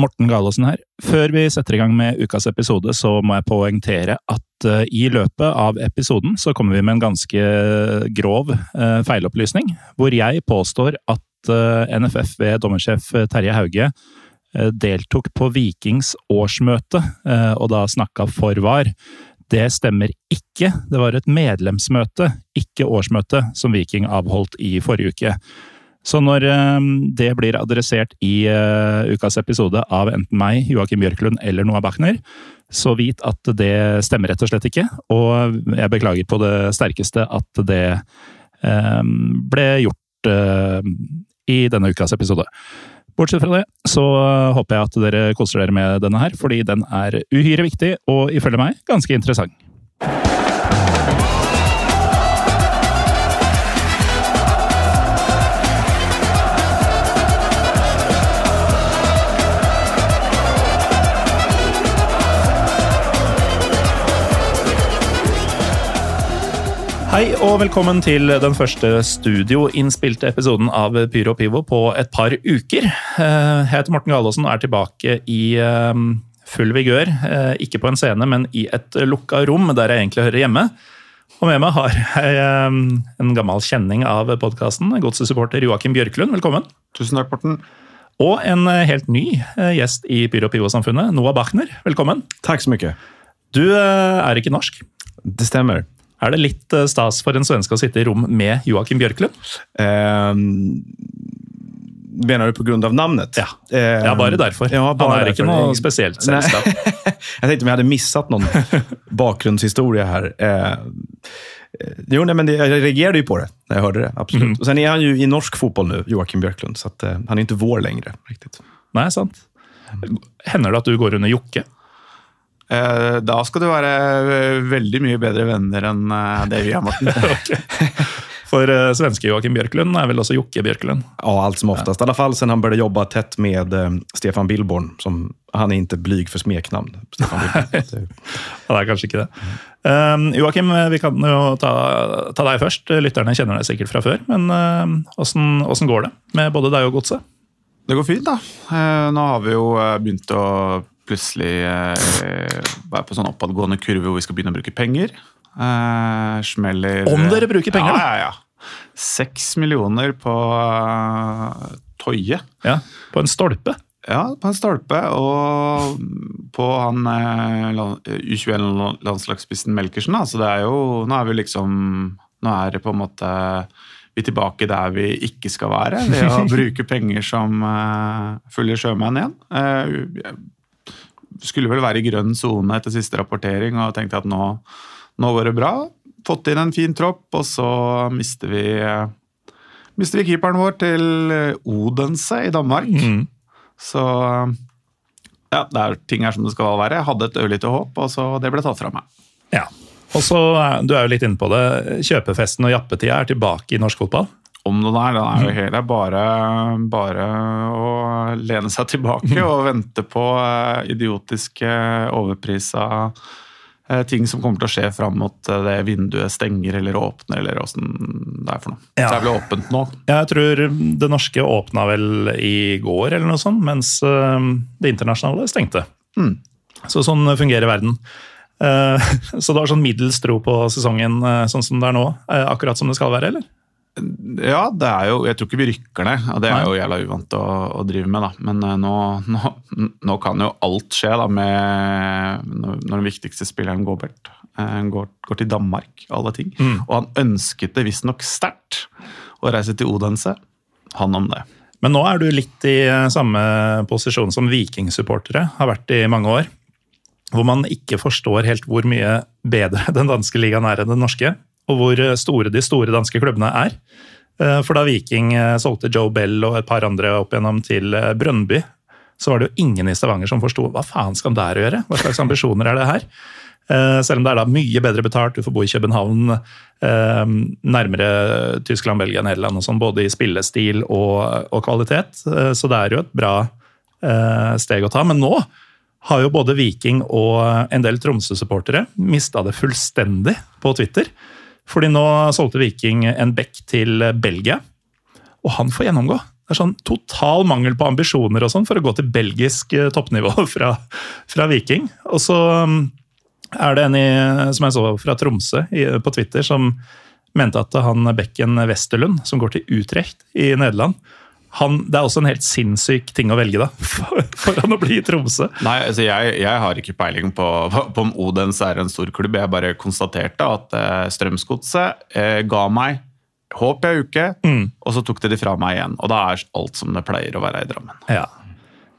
Morten Galaasen her. Før vi setter i gang med ukas episode, så må jeg poengtere at eh, i løpet av episoden så kommer vi med en ganske grov eh, feilopplysning, hvor jeg påstår at eh, NFF ved dommersjef Terje Hauge eh, deltok på Vikings årsmøte, eh, og da snakka for var. Det stemmer ikke. Det var et medlemsmøte, ikke årsmøte, som Viking avholdt i forrige uke. Så når eh, det blir adressert i eh, ukas episode av enten meg, Joakim Bjørklund eller Noah Bachner, så vit at det stemmer rett og slett ikke. Og jeg beklager på det sterkeste at det eh, ble gjort eh, i denne ukas episode. Bortsett fra det, så håper jeg at dere koser dere med denne her, fordi den er uhyre viktig og ifølge meg ganske interessant. Hei og velkommen til den første studioinnspilte episoden av Pyro og Pivo på et par uker. Eh, Jeg heter Morten Galaasen og er tilbake i eh, full vigør. Eh, Ikke på en scene, men i et lukka rom der jeg egentlig hører hjemme. Og med meg har jeg en gammel kjenning av podkasten, godssupporter Joakim Bjørklund. Velkommen. Tusen takk, Morten. Og en helt ny gjest i Pyro og Pivo-samfunnet, Noah Bachner. Velkommen. Takk så mye. Du er ikke norsk. Det stämmer. Er det litt eh, stas for en svenske å sitte i rom med Joakim Bjørklund? Ehm, mener du på navnet? av namnet? Ja. Ehm, Ja, bare derfor. Ja, bare Han er ikke därför. noe spesielt selskap. jeg tenkte om hadde hade missat noen bakgrunnshistorie her. Ehm, jo, nei, men det, Jeg reagerte jo på det da jeg hørte det. absolutt. Mm. Og sen er han jo i norsk fotball nu, Joakim Bjørklund, Så at, uh, han er ikke vår lenger. riktig. Nei, sant. Hender det at du går under Jokke? Eh, Da skal du være eh, veldig mye bedre venner enn eh, det vi er, Morten. For uh, svenske Joakim Bjørklund er vel også Jokke Bjørklund. Ja, alt som oftest. I alle fall sen han började jobbe tett med Stefan Billborn. Som, han er ikke blyg for smeknamn. Stefan Billborn. Ja, det er kanskje ikke det. Um, Joakim, vi kan jo ta, ta deg først. Lytterne kjenner deg sikkert fra før. Men åssen uh, går det med både deg og godset? Det går fint, da. Eh, Nå har vi jo begynt å plutselig eh, være på sånn oppadgående kurve hvor vi skal begynne å bruke penger. Eh, Smeller Om dere bruker penger, da? Ja, ja, ja. Seks millioner på eh, Toye. Ja, På en stolpe? Ja, på en stolpe. Og på han eh, U21-landslagsspissen Melkersen. Da. Så det er jo Nå er vi liksom Nå er det på en måte vi er tilbake der vi ikke skal være, ved å bruke penger som uh, fulle sjømenn igjen. Eh, jeg skulle vel være i grønn sone etter siste rapportering og tenkte at nå, nå går det bra. Fått inn en fin tropp, og så mister vi, eh, mister vi keeperen vår til eh, Odense i Danmark. Mm. Så ja, det er ting er som det skal være. Jeg hadde et ørlite håp, og så det ble tatt fra meg. Ja. Og så, er- Du er jo litt inne på det. Kjøpefesten og jappetida er tilbake i norsk fotball. Om den er, den er jo hele bare, bare å lene seg tilbake og vente på eh, idiotiske overprisa eh, ting som kommer til å skje fram mot eh, det vinduet stenger eller åpner, eller åssen det er for noe. Ja. Det er vel åpent nå. Jeg tror det norske åpna vel i går, eller noe sånt, mens det internasjonale stengte. Mm. Så sånn fungerer verden. Så du har sånn middels tro på sesongen sånn som det er nå? Akkurat som det skal være, eller? Ja, det er jo Jeg tror ikke vi rykker ned, og det er jo jævla uvant å, å drive med, da. Men eh, nå, nå, nå kan jo alt skje, da, med når, den viktigste spilleren går bort. Eh, går, går til Danmark, alle ting. Mm. Og han ønsket det visstnok sterkt å reise til Odense. Han om det. Men nå er du litt i eh, samme posisjon som vikingsupportere har vært i mange år. Hvor man ikke forstår helt hvor mye bedre den danske ligaen er enn den norske. Og hvor store de store danske klubbene er. Eh, For da Viking eh, solgte Joe Bell og et par andre opp igjennom til Brønnby, så var det jo ingen i Stavanger som forsto hva faen skal der gjøre? Hva slags ambisjoner er det her? Eh, selv om det er da mye bedre betalt, du får bo i København, eh, nærmere Tyskland, Belgia, Nederland og sånn, både i spillestil og, og kvalitet. Eh, så det er jo et bra steg å ta. Men nå har jo både Viking og en del Tromsø-supportere mista det fullstendig på Twitter. Fordi nå solgte Viking en back til Belgia, og han får gjennomgå. Det er sånn total mangel på ambisjoner og sånn for å gå til belgisk toppnivå fra, fra Viking. Og så er det en i, som jeg så fra Tromsø på Twitter, som mente at han Bekken Westerlund, som går til Utrecht i Nederland han, Det er også en helt sinnssyk ting å velge, da, for, for han å bli i Tromsø. Nei, altså jeg, jeg, har ikke peiling på, på, om Odens er en stor klubb. Jeg bare konstaterte at eh, Strømsgodset eh, ga meg håp i ei uke, mm. og så tok de det fra meg igjen. Og da er alt som det pleier å være i Drammen. Ja.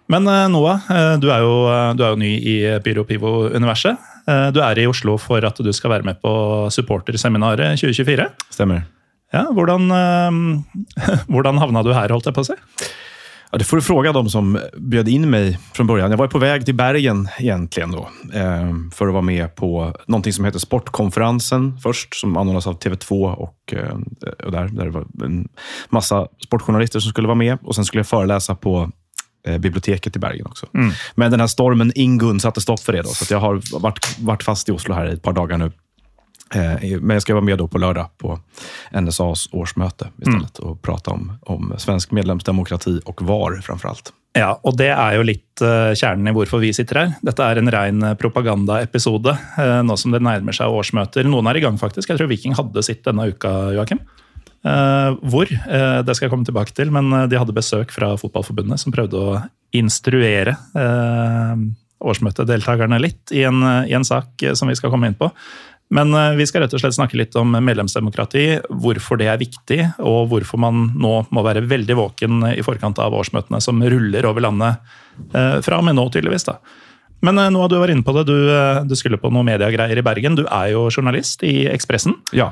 Men uh, Noah, du er, jo, du er jo ny i Pyro Pivo-universet. Eh, du er i Oslo for at du skal være med på supporterseminaret 2024. Stemmer. Ja, hvordan, eh, hvordan havna du her, holdt jeg på å si? Ja, det får du fråga de som bjöd in mig från början. Jag var på väg till Bergen egentligen då, eh, för att vara med på någonting som heter Sportkonferensen först, som anordnas av TV2 och, och där, där det var en massa sportjournalister som skulle vara med. Och Sen skulle jag föreläsa på Eh, biblioteket i Bergen också. Mm. Men den här stormen Ingun satte stopp för det. Då, så jag har varit, varit fast i Oslo här i ett par dagar nu. Eh, men jag ska vara med då på lördag på NSAs årsmöte istället mm. och prata om, om svensk medlemsdemokrati och VAR framför allt. Ja, og det er jo litt uh, kjernen i hvorfor vi sitter her. Dette er en ren propagandaepisode uh, nå som det nærmer seg årsmøter. Noen er i gang, faktisk. Jeg tror Viking hadde sitt denne uka, Joakim. Hvor, det skal jeg komme tilbake til, men de hadde besøk fra Fotballforbundet, som prøvde å instruere årsmøtedeltakerne litt i en, i en, sak som vi skal komme inn på. Men vi skal rett og slett snakke litt om medlemsdemokrati, hvorfor det er viktig, og hvorfor man nå må være veldig våken i forkant av årsmøtene som ruller over landet fra og med nå, tydeligvis. da. Men har du vært inne på det. Du, du skulle på noen mediegreier i Bergen. Du er jo journalist i Ekspressen. Ja.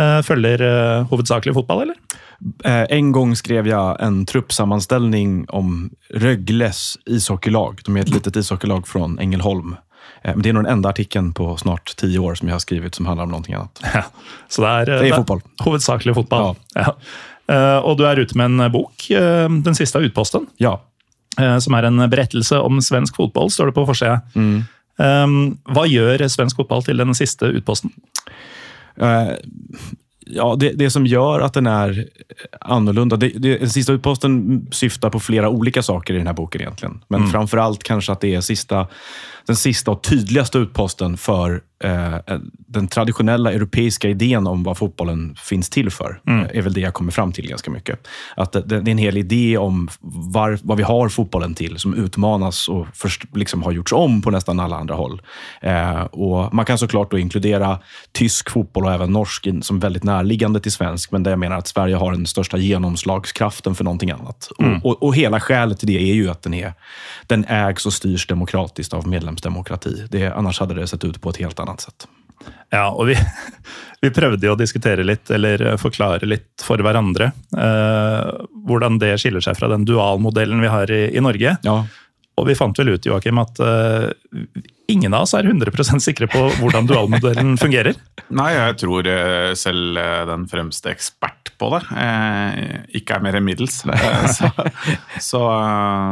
Eh, følger hovedsakelig fotball, eller? Eh, en gang skrev jeg en truppsammenstilling om Røgles ishockeylag. De er et litet ishockeylag fra Ängelholm. Men det er den enda artikkelen på snart ti år som jeg har skrevet som handler om noe annet. Ja, så det er, det er fotball. Hovedsakelig fotball. Ja. Ja. Og du er ute med en bok, den siste av Utposten. Ja. Som er en berettelse om svensk fotball, står det på forsida. Mm. Hva gjør svensk fotball til den siste Utposten? Uh, ja, det, det, som gjør at den er annorlunda, det, det, den sista utposten syftar på flere ulike saker i denne boken egentligen. Men mm. framfor alt kanskje at det er sista, den sista och tydligaste utposten för eh, den traditionella europeiska idén om vad fotbollen finns till för, mm. är väl det jag kommer fram till ganska mycket. Att det, det är en hel idé om var, vad vi har fotbollen till, som utmanas och först, liksom har gjorts om på nästan alla andra håll. Eh, och Man kan såklart då inkludera tysk fotboll och även norsk som väldigt närliggande till svensk, men det jag menar att Sverige har den största genomslagskraften för någonting annat. Mm. Och, och, och, hela skälet till det är ju att den, är, den ägs och styrs demokratiskt av medlemsdemokrati. Det, annars hadde det sett ut på et helt annet sett. Ja, og vi, vi prøvde jo å diskutere litt, eller forklare litt for hverandre, eh, hvordan det skiller seg fra den dualmodellen vi har i, i Norge. Ja. Og vi fant vel ut Joachim, at uh, ingen av oss er 100 sikre på hvordan dualmodellen fungerer. Nei, jeg tror uh, selv uh, den fremste ekspert på det ikke er mer enn middels. så, så,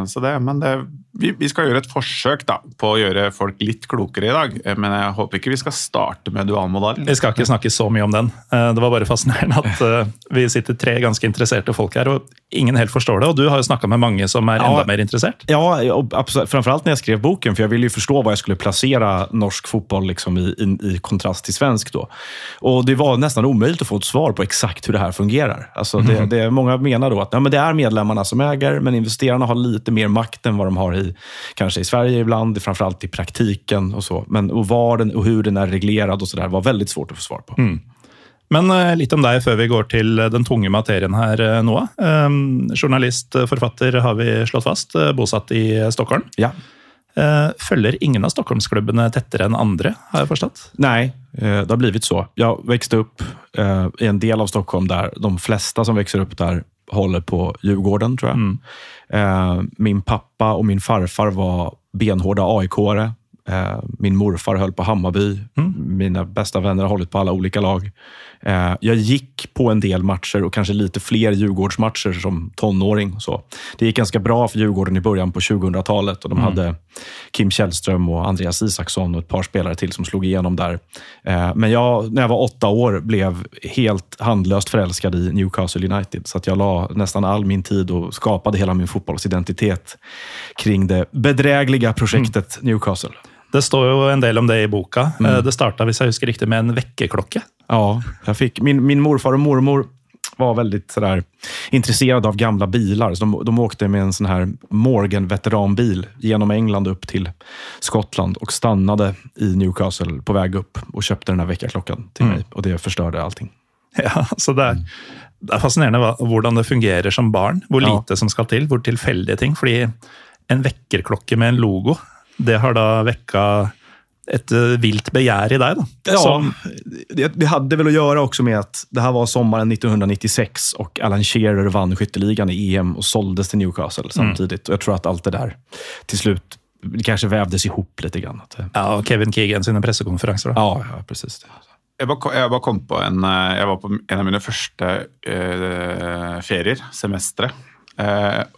så, det, men det, vi, vi, skal gjøre et forsøk da, på å gjøre folk litt klokere i dag. Men jeg håper ikke vi skal starte med dualmodellen. Vi skal ikke snakke så mye om den. Det var bare fascinerende at vi sitter tre ganske interesserte folk her, og ingen helt forstår det. Og du har jo snakka med mange som er enda ja, mer interessert. Ja, og, framfor alt når jeg skrev boken, for jeg ville jo forstå hva jeg skulle placera norsk fotboll liksom i, i, i, kontrast till svensk. Då. Och Det var nästan omöjligt att få ett svar på exakt hur det här fungerar. Alltså det, mm. det, många menar då att ja, men det är medlemmarna som äger, men investerarna har lite mer makt än vad de har i, kanske i Sverige ibland, framförallt i praktiken. och så. Men och var den och hur den är reglerad och så där var väldigt svårt att få svar på. Mm. Men eh, litt om deg før vi går til den tunge materien her, eh, Noah. Um, journalist, forfatter har vi slått fast, bosatt i Stockholm. Ja. Følger ingen av Stockholmsklubbene tettere enn andre, har jeg forstått? Nei, det har blivit så. Jeg vokste opp i en del av Stockholm der de fleste som vokser opp der, holder på Djurgården, tror jeg. Mm. Eh, min pappa og min farfar var benhårda AIK-are. Eh, min morfar höll på Hammarby. Mm. Mina bästa vänner har hållit på alla olika lag. Eh, jag gick på en del matcher och kanske lite fler Djurgårdsmatcher som tonåring. Så. Det gick ganska bra för Djurgården i början på 2000-talet. och De hade Kim Källström och Andreas Isaksson och ett par spelare till som slog igenom där. Eh, men jag, när jag var åtta år, blev helt handlöst förälskad i Newcastle United. Så att jag la nästan all min tid och skapade hela min fotbollsidentitet kring det bedrägliga projektet Newcastle. Det står jo en del om det i boka. Mm. Det starta, hvis jeg husker riktig, med en vekkerklokke. Ja, jag fick, min, min morfar og mormor var veldig sådär, intresserade av gamla bilar. Så de, de åkte med en sån här Morgan veteranbil gjennom England opp til Skottland og stannade i Newcastle på vei opp og kjøpte den här väckarklockan till mig. Och det förstörde allting. Ja, så det er, det er fascinerende hva, hvordan det fungerer som barn. Hvor Ja. lite som skal til, hvor tilfeldige ting. Fordi en vekkerklokke med en logo, det har da vekka et eh, vilt begjær i deg. da. Ja, Som, det, det hade väl att göra också med att det här var sommaren 1996 och Alan Shearer vann skytteligan i EM och såldes till Newcastle samtidigt. Och jag tror att allt det där till slut kanskje kanske vävdes ihop lite grann. Att, ja, og Kevin Keegan sine pressekonferanser. da. ja, ja, precis. Jeg bare, jeg bare kom på en eh, Jeg var på en av mine første eh, ferier, semestre,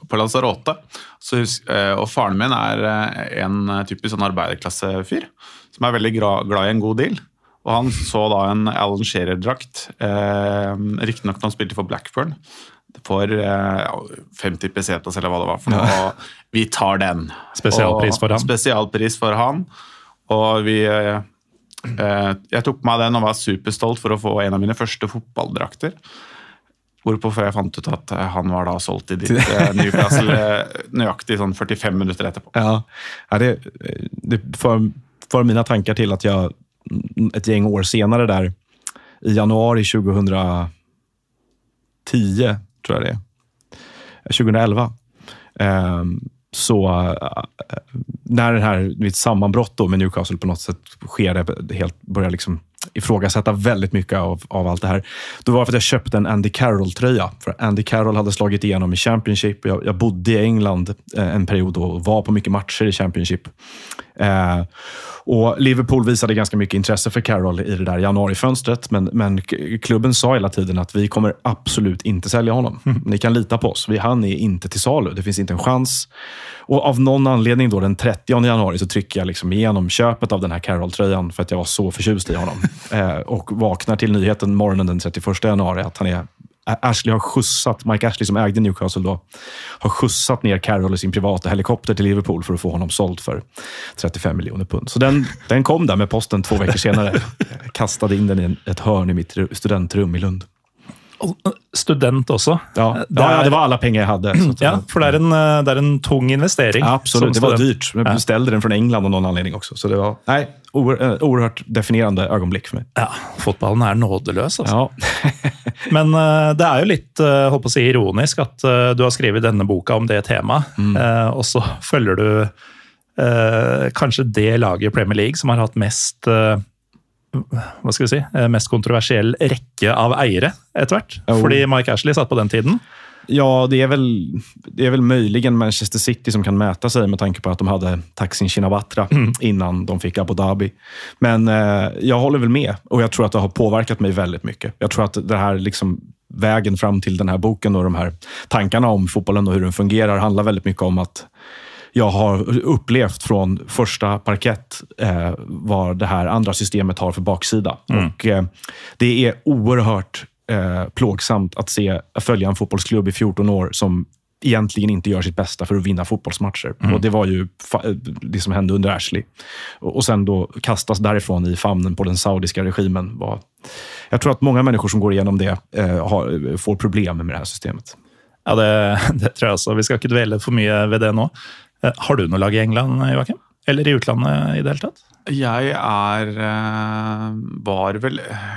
på Lanzarote. Så, eh, og faren min er eh, en typisk sånn arbeiderklassefyr som er veldig glad i en god deal. Og han så da en Alan Shearer-drakt, eh, riktignok når han spilte for Blackburn, for eh, 50 pesetas eller hva det var for noe. Og vi tar den. Spesialpris for han. Spesialpris for han. Og vi eh, Eh, Jeg tok på meg den og var superstolt for å få en av mine første fotballdrakter. Hvorpå jeg fant ut at eh, han var da solgt i ditt eh, Newcastle eh, nøyaktig sånn 45 minutter etterpå. Ja, det, det för, för mine tanker til at jeg et gjeng år senere der, i januar 2010, tror jeg det er, 2011, ehm, så når när det här mitt sammanbrott med Newcastle på noe sett sker, det helt börjar liksom ifrågasätta väldigt mycket av, av allt det här. Då var det för att jag köpte en Andy Carroll-tröja. För Andy Carroll hade slagit igenom i Championship. Jag, jag bodde i England eh, en period och var på mycket matcher i Championship. Eh, och Liverpool visade ganska mycket intresse för Carroll i det där januarifönstret. Men, men klubben sa hela tiden att vi kommer absolut inte sälja honom. Ni kan lita på oss. Vi, han är inte till salu. Det finns inte en chans. Och av någon anledning då den 30 januari så trycker jag liksom igenom köpet av den här Carroll-tröjan för att jag var så förtjust i honom. Eh, och vaknar till nyheten morgonen den 31 januari att han är Ashley har skjutsat, Mike Ashley som ägde Newcastle då, har skjutsat ner Carroll i sin privata helikopter till Liverpool för att få honom såld för 35 miljoner pund. Så den, den kom där med posten två veckor senare. Jag kastade in den i ett hörn i mitt studentrum i Lund. Og Student også. Ja, Det ja, er- det var alle penger jeg hadde. Så Ja, for det er en, eh, det er en tung investering. Ja, absolut. Det var dyrt. Jeg bestilte den fra England av noen anledning også. Så det var Nei, oer, definerende øyeblikk for meg. Ja, fotballen er nådeløs, altså. Ja. Men eh, det er jo litt eh, håper å si, ironisk at eh, du har skrevet denne boka om det temaet, eh, og så følger du eh, kanskje det laget i Premier League som har hatt mest eh, hva skal vi si, eh, mest kontroversiell rekke av eiere etter hvert. Oh. Fordi Mike Ashley satt på den tiden. Ja, det er vel, det är väl möjligen Manchester City som kan mäta seg med tanke på at de hadde Taksin Shinawatra innan de fikk Abu Dhabi. Men eh, jeg holder vel med og jeg tror at det har påverkat meg veldig mye. Jeg tror at det her liksom, vägen fram till den här boken och de här tankarna om fotbollen och hur den fungerar handlar väldigt mycket om att jag har upplevt från första parkett eh, vad det här andra systemet har för baksida. Och eh, Det är oerhört eh, plågsamt att se följa en fotbollsklubb i 14 år som egentligen inte gör sitt bästa för att vinna fotbollsmatcher. Och Det var ju eh, det som hände under Ashley. Och, och sen då kastas därifrån i famnen på den saudiska regimen. Var, jag tror att många människor som går igenom det eh, har, får problem med det här systemet. Ja, det, det tror jeg også. Vi skal ikke dvele for mye ved det nå. Eh, Har du noe lag i England, Joakim? Eller i utlandet i det hele tatt? Jeg er eh, var vel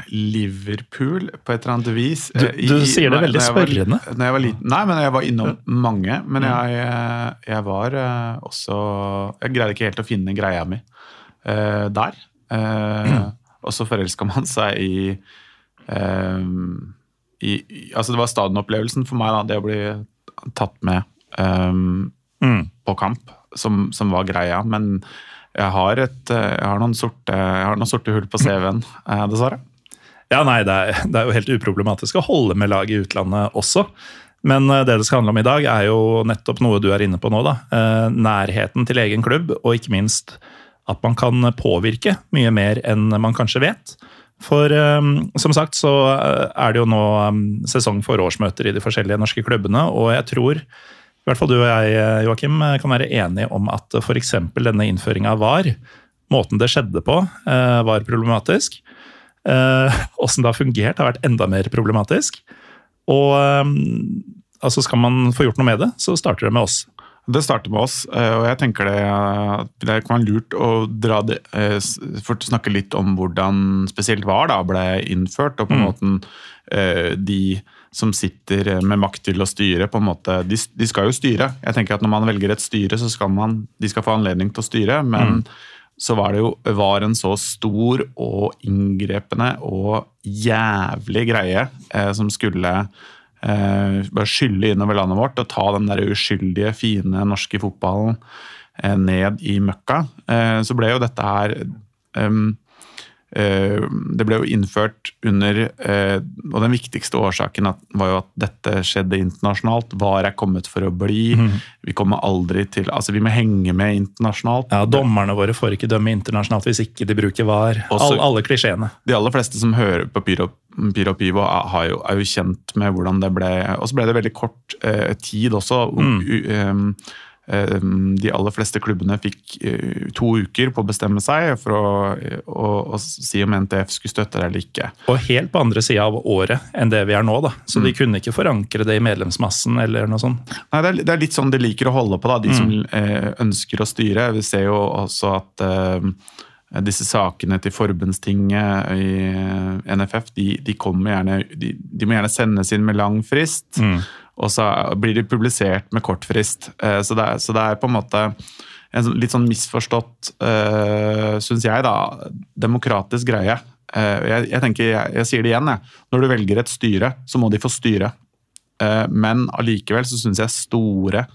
Liverpool på et eller annet vis. Du- du I, sier det veldig når var- spørrende. Når jeg var liten. Nei, men jeg var innom mange. Men jeg, eh, jeg var eh, også Jeg greide ikke helt å finne greia mi eh, der. Eh, Og så forelska man seg i eh, i, Altså, det var stadionopplevelsen for meg, da, det å bli tatt med ehm, Mm. på kamp, som, som var greia. Men jeg har, et, eh, jeg har, noen, sorte, jeg har noen sorte hull på CV-en, eh, dessverre. Ja, nei, det er, det er jo helt uproblematisk å holde med lag i utlandet også. Men eh, det det skal handle om i dag, er jo nettopp noe du er inne på nå. da. Nærheten til egen klubb, og ikke minst at man kan påvirke mye mer enn man kanskje vet. For som sagt så er det jo nå eh, sesong for årsmøter i de forskjellige norske klubbene, og jeg tror i hvert fall du og jeg, Joachim, Joakim, eh, kan være enige om at f.eks. denne innføringa av VAR, måten det skjedde på, eh, var problematisk. Åssen det har fungert, har vært enda mer problematisk. Og eh, altså skal man få gjort noe med det, så starter det med oss. Det starter med oss, eh, og jeg tenker det, eh, det kan være lurt å dra det, eh, snakke litt om hvordan spesielt VAR da ble innført, og på en måte eh, de som sitter med makt til å styre, på en måte, de, de skal jo styre. Jeg tenker at Når man velger et styre, så skal man, de skal få anledning til å styre, men så var det jo var en så stor og inngrepende og jævlig greie eh, som skulle eh, bare skylle innover landet vårt og ta den der uskyldige, fine norske fotballen eh, ned i møkka. Eh, så ble jo dette her eh, Det ble jo innført under eh, Og den viktigste årsaken var jo at dette skjedde internasjonalt. VAR er kommet for å bli. Vi kommer aldri til Altså, vi må henge med internasjonalt. Ja, Dommerne våre får ikke dømme internasjonalt hvis ikke de bruker VAR. Også- All, alle klisjeene. de aller fleste som hører på Pyro, Pyro Pivo, er, jo, er jo kjent med hvordan det ble Og så ble det veldig kort eh, tid også. Mm. U, em, em, de aller fleste klubbene fikk eh, to uker på å bestemme seg for å, å, å si om NTF skulle støtte det eller ikke. Og helt på andre sida av året enn det vi er nå, da. Så Mm. de kunne ikke forankre det i medlemsmassen eller noe sånt. Nei, det, er, det er litt sånn de liker å holde på, da, de som Mm. eh, ønsker å styre. Vi ser jo også at eh, disse sakene til forbundstinget i eh, NFF, de, de, kommer gjerne, de, de må gjerne sendes inn med lang frist. Mm. Og så blir de publisert med kort frist. Eh, så, det er, så det er på en måte en sånn- litt sånn misforstått, uh, syns jeg, da, demokratisk greie. Eh, jeg, jeg tenker, jeg, jeg sier det igjen, jeg. Når du velger et styre, så må de få styre. Eh, men allikevel så syns jeg store,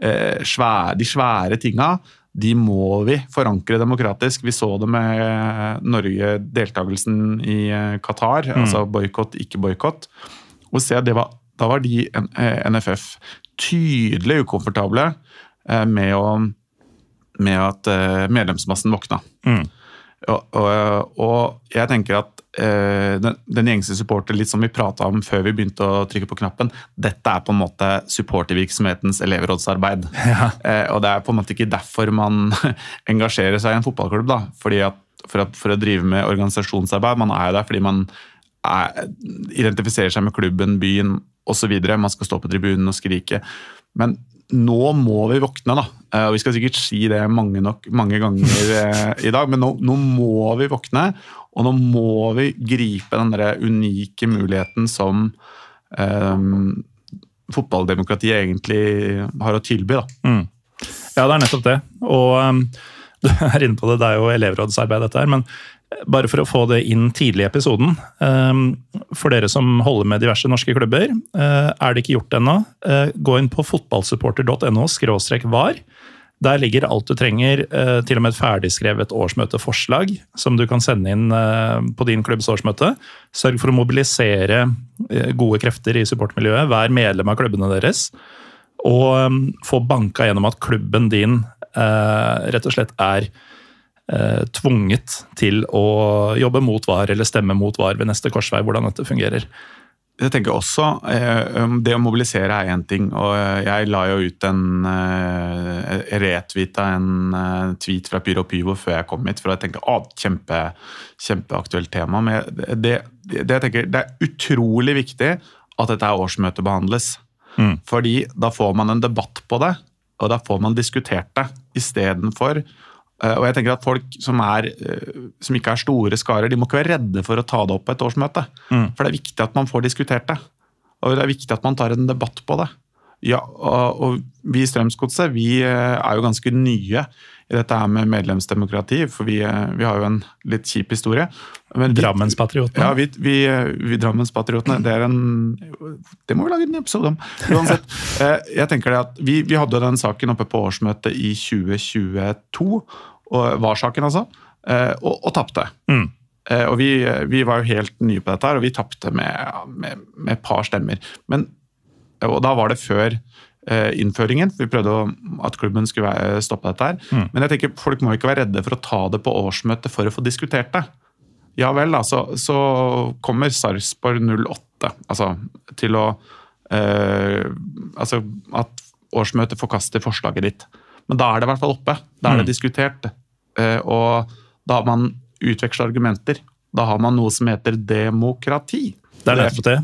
eh, svære, de svære tinga de må vi forankre demokratisk. Vi så det med eh, Norge, deltakelsen i Qatar. Mm. Altså boikott, ikke boikott. Og se, det var, da var de, eh, NFF, tydelig ukomfortable eh, med, å, med at eh, medlemsmassen våkna. Mm. Og, og, og jeg tenker at eh, den, den gjengse supporter, litt som vi prata om før vi begynte å trykke på knappen, dette er på en måte supportervirksomhetens elevrådsarbeid. Eh, og det er på en måte ikke derfor man engasjerer seg i en fotballklubb. da, fordi at for, at, for å drive med organisasjonsarbeid. Man er jo der fordi man er, identifiserer seg med klubben, byen osv. Man skal stå på tribunen og skrike. Men nå må vi våkne, da. Eh, Og vi skal sikkert si det mange, nok, mange ganger eh, i dag, men nå, nå må vi våkne. Og nå må vi gripe den der unike muligheten som eh, fotballdemokratiet egentlig har å tilby. da. Mm. Ja, det er nettopp det. Og um, du er inne på det, det er jo elevrådsarbeid dette her. Men bare for å få det inn tidlig i episoden. Um, for dere som holder med diverse norske klubber, uh, er det ikke gjort ennå, uh, gå inn på fotballsupporter.no var. Der ligger alt du trenger, uh, til og med et ferdigskrevet årsmøteforslag som du kan sende inn på din klubbs årsmøte. Sørg for å mobilisere gode krefter i supportmiljøet. Vær medlem av klubbene deres og um, få banka gjennom at klubben din eh, rett og slett er eh, tvunget til å jobbe mot VAR eller stemme mot VAR ved neste korsvei, hvordan dette fungerer. Jeg tenker også, eh, Det å mobilisere er én ting. og eh, Jeg la jo ut en retvita en tweet fra Pyro Pyvo før jeg kom hit. for jeg tenkte, å, kjempe, Kjempeaktuelt tema. Men det, det, jeg tenker, det er utrolig viktig at dette årsmøtet behandles. Mm. Fordi da får man en debatt på det, og da får man diskutert det istedenfor og jeg tenker at Folk som, er, eh, som ikke er store skarer, de må ikke være redde for å ta det opp på et årsmøte. Mm. For det er viktig at man får diskutert det. Og det er viktig at man tar en debatt på det. Ja, og, vi i Strømsgodset vi eh, er jo ganske nye i dette her med medlemsdemokrati, for vi, eh, vi har jo en litt kjip historie. Drammenspatriotene. Ja, vi, vi, vi Drammenspatriotene, det er en Det må vi lage en episode om. Uansett. eh, Jeg tenker det at Vi, vi hadde den saken oppe på årsmøtet i 2022, og var-saken altså, eh, og, og tapte. Mm. Eh, Og vi, vi var jo helt nye på dette her, og vi tapte med, med, med et par stemmer. Men, og da var det før eh, innføringen. for Vi prøvde at klubben skulle stoppe dette her. Mm. Men jeg tenker folk må ikke være redde for å ta det på årsmøtet for å få diskutert det. Ja vel, da, så, så kommer Sarpsborg 08 altså, til å eh, Altså at årsmøtet forkaster forslaget ditt. Men da er det i hvert fall oppe. Da er det Mm. diskutert. Eh, og da har man utveksla argumenter. Da har man noe som heter demokrati. Det er nettopp det.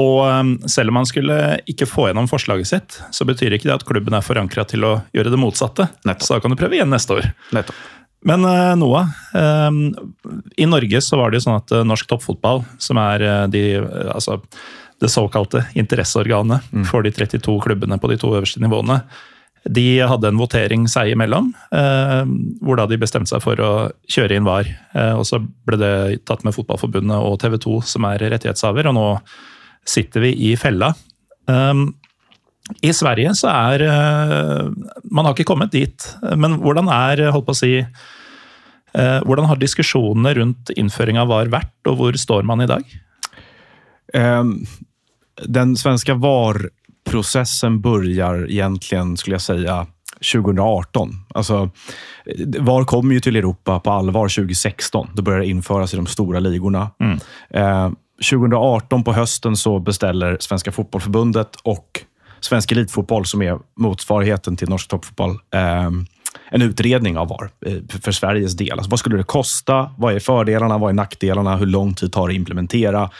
Og um, selv om man skulle ikke få gjennom forslaget sitt, så betyr ikke det at klubben er forankra til å gjøre det motsatte. Nettopp. Så da kan du prøve igjen neste år. Nettopp. Men uh, Noah, um, i Norge så var det jo sånn at uh, norsk toppfotball, som er de, altså, det såkalte interesseorganet for de 32 klubbene på de to øverste nivåene, de hadde en votering seg imellom, uh, hvor da de bestemte seg for å kjøre inn VAR. Uh, og så ble det tatt med Fotballforbundet og TV 2 som er rettighetshaver, og nå sitter vi i fella. Um, I Sverige så er Man har ikke kommet dit, men hvordan er, holdt på å si Hvordan har diskusjonene rundt innføring av VAR vært, og hvor står man i dag? Ehm, den svenska VAR-processen börjar egentligen, skulle jag säga, 2018. Alltså, VAR kom ju till Europa på allvar 2016. Då började det införas i de stora ligorna. Eh, 2018 på hösten så beställer Svenska Fotbollförbundet och Svensk Elitfotboll, som är motsvarigheten till norsk toppfotboll, eh, en utredning av VAR eh, för Sveriges del. Alltså, vad skulle det kosta? Vad är fördelarna? Vad är nackdelarna? Hur lång tid tar det att implementera?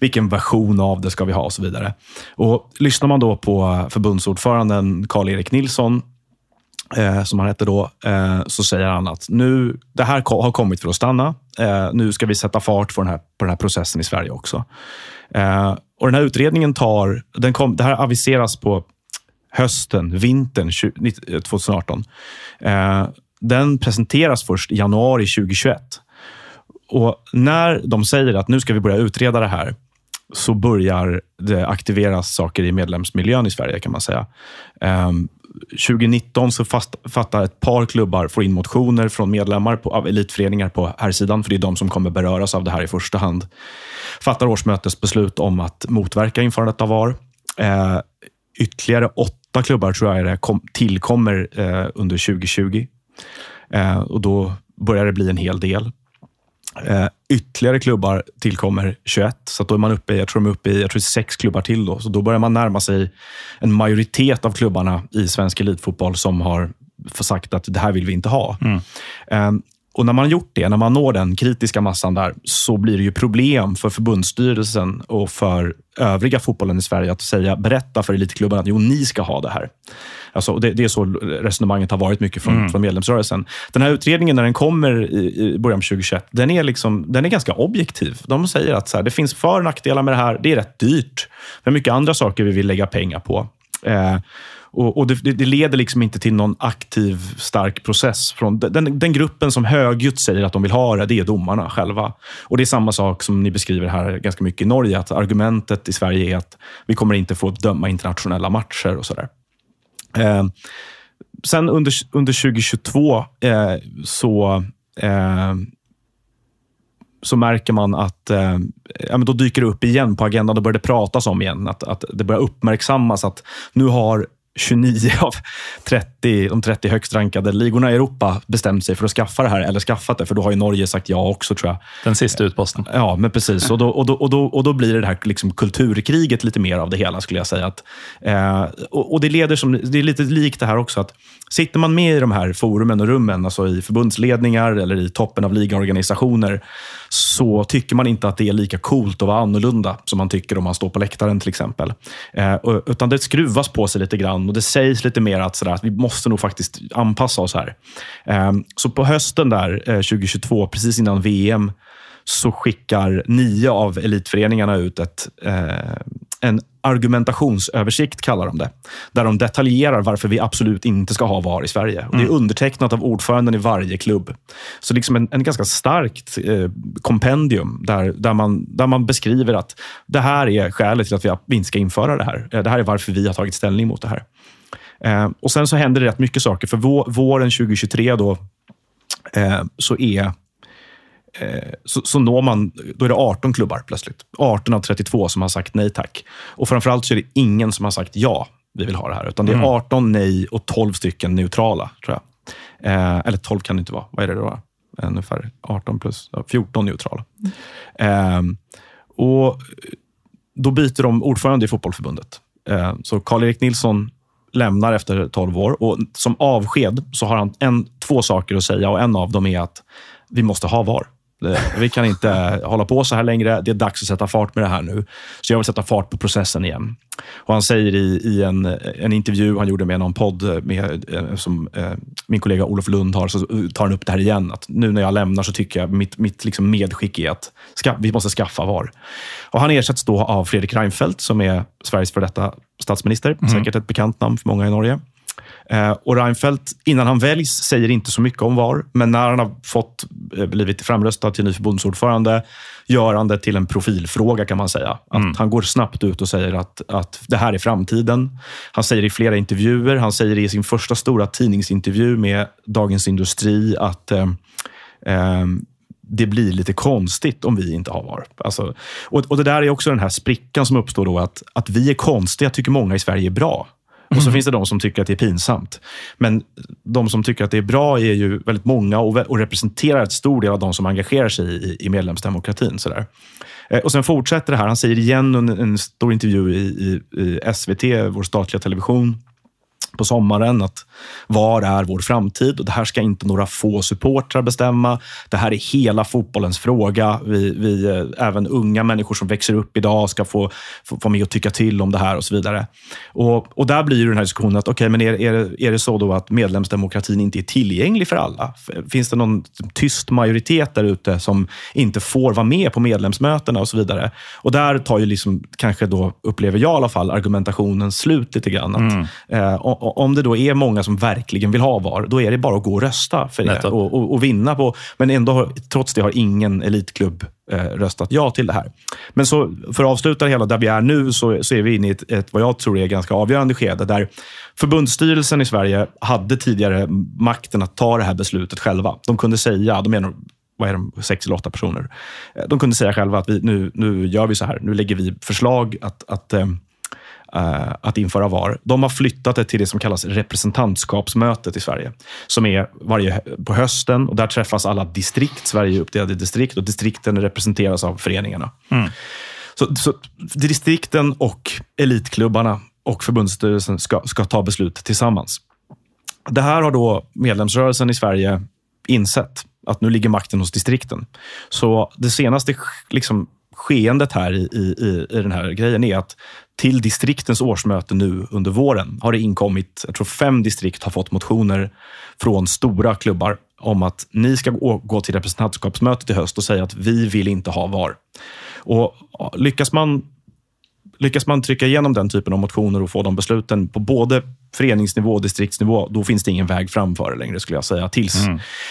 Vilken version av det ska vi ha? Och så vidare. Och Lyssnar man då på förbundsordföranden Karl-Erik Nilsson eh, som han hette då, eh, så säger han att nu, det här har kommit för att stanna. Eh, nu ska vi sätta fart på den här, på den här processen i Sverige också. Eh, och Den här utredningen tar, den kom, det här aviseras på hösten, vintern 2018. Eh, den presenteras först i januari 2021. Och när de säger att nu ska vi börja utreda det här, så börjar det aktiveras saker i medlemsmiljön i Sverige kan man säga. Ehm, 2019 så fast, fattar ett par klubbar, får in motioner från medlemmar på, av elitföreningar på här sidan, för det är de som kommer beröras av det här i första hand. Fattar årsmötesbeslut om att motverka införandet av VAR. Eh, ytterligare åtta klubbar tror jag det, kom, tillkommer eh, under 2020. Eh, och då börjar det bli en hel del. Eh, ytterligare klubbar tillkommer 21, så då är man uppe i, jag tror de är uppe i jag tror sex klubbar till. Då. Så då börjar man närma sig en majoritet av klubbarna i svensk elitfotboll som har sagt att det här vill vi inte ha. Eh, och när man har gjort det, när man når den kritiska massan där, så blir det ju problem för förbundsstyrelsen och för övriga fotbollen i Sverige att säga, berätta för elitklubbarna att jo, ni ska ha det här. Alltså, det, det är så resonemanget har varit mycket från, från medlemsrörelsen. Den här utredningen, när den kommer i, i början av 2021, den är, liksom, den är ganska objektiv. De säger att så här, det finns för och nackdelar med det här. Det är rätt dyrt. Det är mycket andra saker vi vill lägga pengar på. Eh, och, och det, det- leder liksom inte till någon aktiv, stark process. Från den, den gruppen som högljutt säger att de vill ha det, det är domarna själva. Och Det är samma sak som ni beskriver här ganska mycket i Norge. Att argumentet i Sverige är att vi kommer inte få döma internationella matcher och sådär. Eh, sen under, under 2022 eh, så, eh, så märker man att eh, ja, men då dyker det upp igen på agendan. Då börjar det pratas om igen. Att, att det börjar uppmärksammas att nu har 29 av 30, de 30 högst rankade ligorna i Europa bestämt sig för att skaffa det här, eller skaffat det, för då har ju Norge sagt ja också tror jag. Den siste utposten. Ja, men precis. Och då, och då, och då, och då blir det det här liksom kulturkriget lite mer av det hela, skulle jag säga. Att, eh, och, och det leder som, det är lite likt det här också, att sitter man med i de här forumen och rummen, alltså i förbundsledningar eller i toppen av ligaorganisationer, så tycker man inte att det är lika coolt att vara annorlunda som man tycker om man står på läktaren till exempel. Eh, utan det skruvas på sig lite grann och det sägs lite mer att, sådär, att vi måste nog faktiskt anpassa oss här. Eh, så på hösten där, eh, 2022, precis innan VM, så skickar nio av elitföreningarna ut ett, eh, en argumentationsöversikt, kallar de det. Där de detaljerar varför vi absolut inte ska ha VAR i Sverige. Och det är undertecknat av ordföranden i varje klubb. Så liksom en, en ganska starkt eh, kompendium där, där, man, där man beskriver att det här är skälet till att vi, vi inte ska införa det här. Eh, Det här är varför vi har tagit ställning mot det här. Eh, och Sen så händer det rätt mycket saker. För vå, våren 2023 då, eh, så är eh, så, så når man, då är det 18 klubbar plötsligt. 18 av 32 som har sagt nej tack. Och framförallt så är det ingen som har sagt ja, vi vill ha det här. Utan det är 18 nej och 12 stycken neutrala, tror jag. Eh, eller 12 kan det inte vara. Vad är det då? Ungefär 18 plus 14 neutrala. Eh, och då byter de ordförande i fotbollförbundet. Eh, så Karl-Erik Nilsson lämnar efter 12 år och som avsked så har han en, två saker att säga och en av dem är att vi måste ha VAR. Vi kan inte hålla på så här längre. Det är dags att sätta fart med det här nu. Så jag vill sätta fart på processen igen. Och Han säger i, i en, en intervju han gjorde med någon podd med, eh, som eh, min kollega Olof Lund har, så tar han upp det här igen. Att nu när jag lämnar så tycker jag mitt, mitt liksom medskick är att ska, vi måste skaffa VAR. Och han ersätts då av Fredrik Reinfeldt som är Sveriges för detta statsminister. Säkert ett bekant namn för många i Norge. Eh, och Reinfeldt, innan han väljs, säger inte så mycket om VAR. Men när han har fått eh, blivit framröstad till ny förbundsordförande gör han det till en profilfråga kan man säga. Att Han går snabbt ut och säger att, att det här är framtiden. Han säger i flera intervjuer, han säger i sin första stora tidningsintervju med Dagens Industri att eh, eh, det blir lite konstigt om vi inte har VAR. Alltså, och, och Det där är också den här sprickan som uppstår då att, att vi är konstiga tycker många i Sverige är bra. Och så finns det de som tycker att det är pinsamt. Men de som tycker att det är bra är ju väldigt många och, och representerar ett stor del av de som engagerar sig i, i medlemsdemokratin. Sådär. Eh, Och sen fortsätter det här. Han säger igen under en stor intervju i, i, i SVT, vår statliga television, på sommaren att VAR är vår framtid och det här ska inte några få supportrar bestämma. Det här är hela fotbollens fråga. Vi, vi, eh, även unga människor som växer upp idag ska få, få få med och tycka till om det här och så vidare. Och, och där blir ju den här diskussionen att okay, men är, är, är det så då att medlemsdemokratin inte är tillgänglig för alla? Finns det någon tyst majoritet där ute som inte får vara med på medlemsmötena och så vidare? Och där tar ju liksom, kanske då, upplever jag i alla fall, argumentationen slut lite grann. Att, eh, o- o- om det då är många som verkligen vill ha VAR, då är det bara att gå och rösta för det och, och, och vinna på. Men ändå, har- trots det har ingen elitklubb eh, röstat ja till det här. Men så, för att avsluta hela där vi är nu, så, så är vi inne i ett, ett, vad jag tror är ganska avgörande skede, där förbundsstyrelsen i Sverige hade tidigare makten att ta det här beslutet själva. De kunde säga, de är vad är de, sex eller åtta personer. Eh, De kunde säga själva att vi, nu, nu gör vi så här. Nu lägger vi förslag att, att eh, eh, att införa VAR. De har flyttat det till det som kallas representantskapsmötet i Sverige. Som är varje på hösten och där träffas alla distrikt. Sverige är uppdelade i distrikt och distrikten representeras av föreningarna. Så, så distrikten och elitklubbarna och förbundsstyrelsen ska, ska ta beslut tillsammans. Det här har då medlemsrörelsen i Sverige insett, att nu ligger makten hos distrikten. Så det senaste liksom, skeendet här i, i, i- den här grejen är att till distriktens årsmöte nu under våren har det inkommit, jag tror fem distrikt har fått motioner från stora klubbar om att ni ska gå, till representantskapsmötet i höst och säga att vi vill inte ha VAR. Och lyckas man lyckas man trycka igenom den typen av motioner och få de besluten på både föreningsnivå och distriktsnivå, då finns det ingen väg framför längre, skulle jag säga. Tills,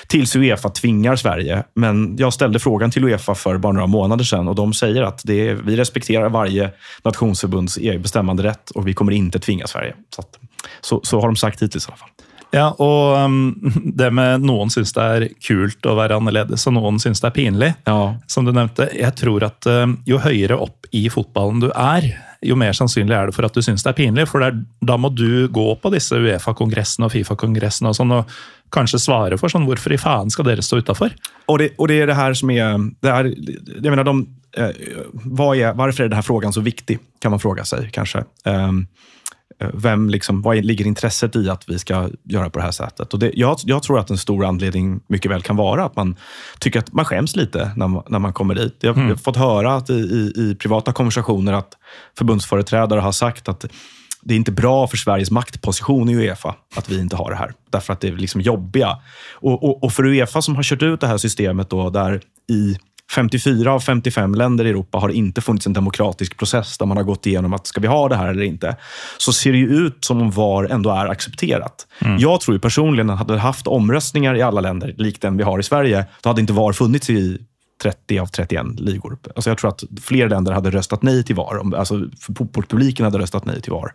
tills Uefa tvingar Sverige. Men jag ställde frågan till Uefa för bara några månader sedan och de säger att det är, vi respekterar varje nationsförbunds bestämmande rätt och vi kommer inte tvinga Sverige. Så, att, så, så har de sagt hittills i alla fall. Ja, og um, det med noen syns det er kult å være annerledes, og noen syns det er pinlig. Ja. Som du nevnte, jeg tror at um, jo høyere opp i fotballen du er, jo mer sannsynlig er det for at du syns det er pinlig. For er, da må du gå på disse Uefa-kongressene og Fifa-kongressene og sånn, og kanskje svare for sånn Hvorfor i faen skal dere stå utafor? Og, det, och det er det her som er, Det är jag menar, de, eh, vad er varför är den frågan så viktig? Kan man fråga seg, kanskje. Eh, vem liksom, vad ligger intresset i att vi ska göra på det här sättet? Och det, jag, jag tror att en stor anledning mycket väl kan vara att man tycker att man skäms lite när man, när man kommer dit. Jag, jag har fått höra att i, i, i privata konversationer att förbundsföreträdare har sagt att det är inte bra för Sveriges maktposition i Uefa att vi inte har det här. Därför att det är liksom jobbiga. Och, och, och för Uefa som har kört ut det här systemet då, där i 54 av 55 länder i Europa har inte funnits en demokratisk process där man har gått igenom att ska vi ha det här eller inte. Så ser det ju ut som om VAR ändå är accepterat. Jag tror ju personligen att hade vi haft omröstningar i alla länder, likt den vi har i Sverige, då hade inte VAR funnits i 30 av 31 ligor. Alltså jag tror att fler länder hade röstat nej till VAR. Alltså fotbollspubliken hade röstat nej till VAR.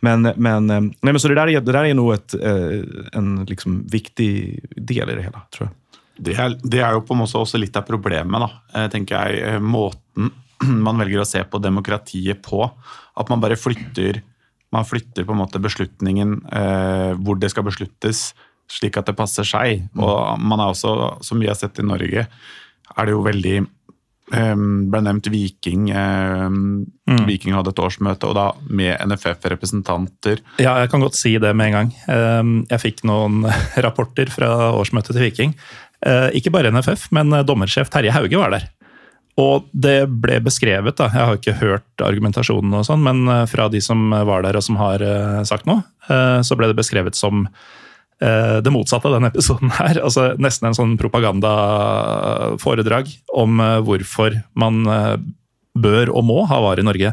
Men, men, eh, nej, men så det där är, det där är nog ett, eh, en liksom viktig del i det hela, tror jag. Det er, det er jo på en måte også litt av problemet, da. Eh, tenker jeg. Eh, Måten man velger å se på demokratiet på. At man bare flytter man flytter på en måte beslutningen eh, hvor det skal besluttes, slik at det passer seg. Og man er også, som vi har sett i Norge, er det jo veldig eh, ble nevnt Viking. Eh, Viking hadde et årsmøte, og da med NFF-representanter. Ja, jeg kan godt si det med en gang. Ehm, Jeg fikk noen rapporter fra årsmøtet til Viking. Eh, Ikke bare NFF, men eh, dommersjef Terje Hauge var der. Og det ble beskrevet, da, jeg har ikke hørt argumentasjonen, og sånn, men eh, fra de som var der og som har sagt noe, så ble det beskrevet som det motsatte av denne episoden her. altså Nesten en sånn propagandaforedrag om hvorfor man bør og må ha VAR i Norge.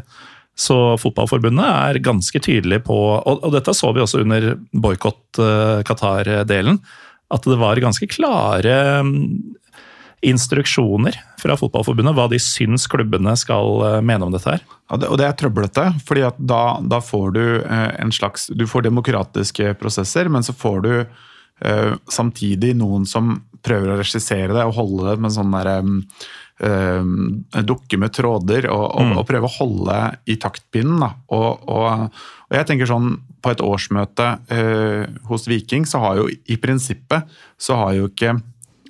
Så Fotballforbundet er ganske tydelig på, og, og dette så vi også under boikott eh, Qatar-delen, at det var ganske klare mm, instruksjoner fra Fotballforbundet hva de syns klubbene skal eh, mene om dette her. Ja, det, og det er trøblete, fordi da, da får du eh, en slags Du får demokratiske prosesser, men så får du eh, samtidig noen som prøver å regissere det og holde det med sånn der eh, eh, dukke med tråder og, og, og prøve å holde i taktpinnen. Og, og, jeg tenker sånn, på et årsmøte eh, hos Viking, så har jo i prinsippet så har jo ikke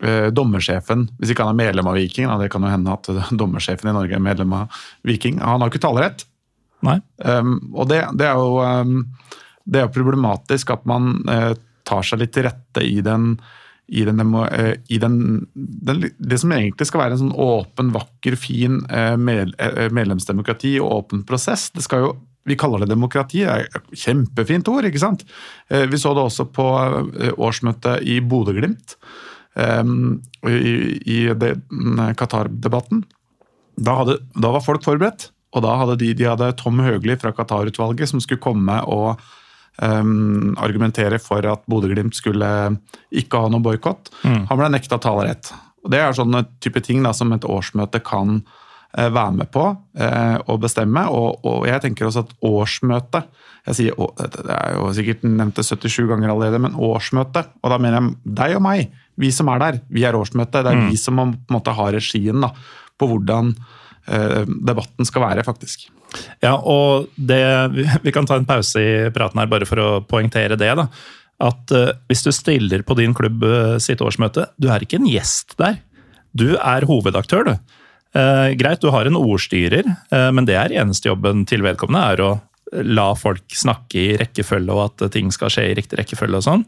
eh, dommersjefen, hvis ikke han er medlem av Viking, da, det kan jo hende at dommersjefen i Norge er medlem av Viking, han har jo ikke talerett. Um, og det, det er jo um, det er problematisk at man eh, tar seg litt til rette i den i, den, eh, i den, den, det som egentlig skal være en sånn åpen, vakker, fin eh, med, eh, medlemsdemokrati og åpen prosess. Det skal jo, vi kaller det demokrati, det er et kjempefint ord, ikke sant? Vi så det også på årsmøtet i Bodø-Glimt, i, i Qatar-debatten. Da, da var folk forberedt, og da hadde de, de hadde Tom Høgli fra Qatar-utvalget som skulle komme og um, argumentere for at Bodø-Glimt skulle ikke ha noe boikott. Han ble nekta talerett. Og Det er sånne type ting da, som et årsmøte kan uh, være med på eh, og bestemme. Og, og jeg tenker også at årsmøte jeg sier, å, Det er jo sikkert nevnt det 77 ganger allerede, men årsmøte, og da mener jeg deg og meg, vi som er der, vi er årsmøte. Det er vi som må, på en måte har regien da, på hvordan debatten skal være, faktisk. Ja, og det, vi- kan ta en pause i praten her bare for å poengtere det. da. At eh, hvis du stiller på din klubb eh, sitt årsmøte, du er ikke en gjest der. Du er hovedaktør, du. Eh, greit, du har en ordstyrer, eh, men det er eneste jobben til vedkommende er å la folk snakke i rekkefølge, og at ting skal skje i riktig rekkefølge og sånn.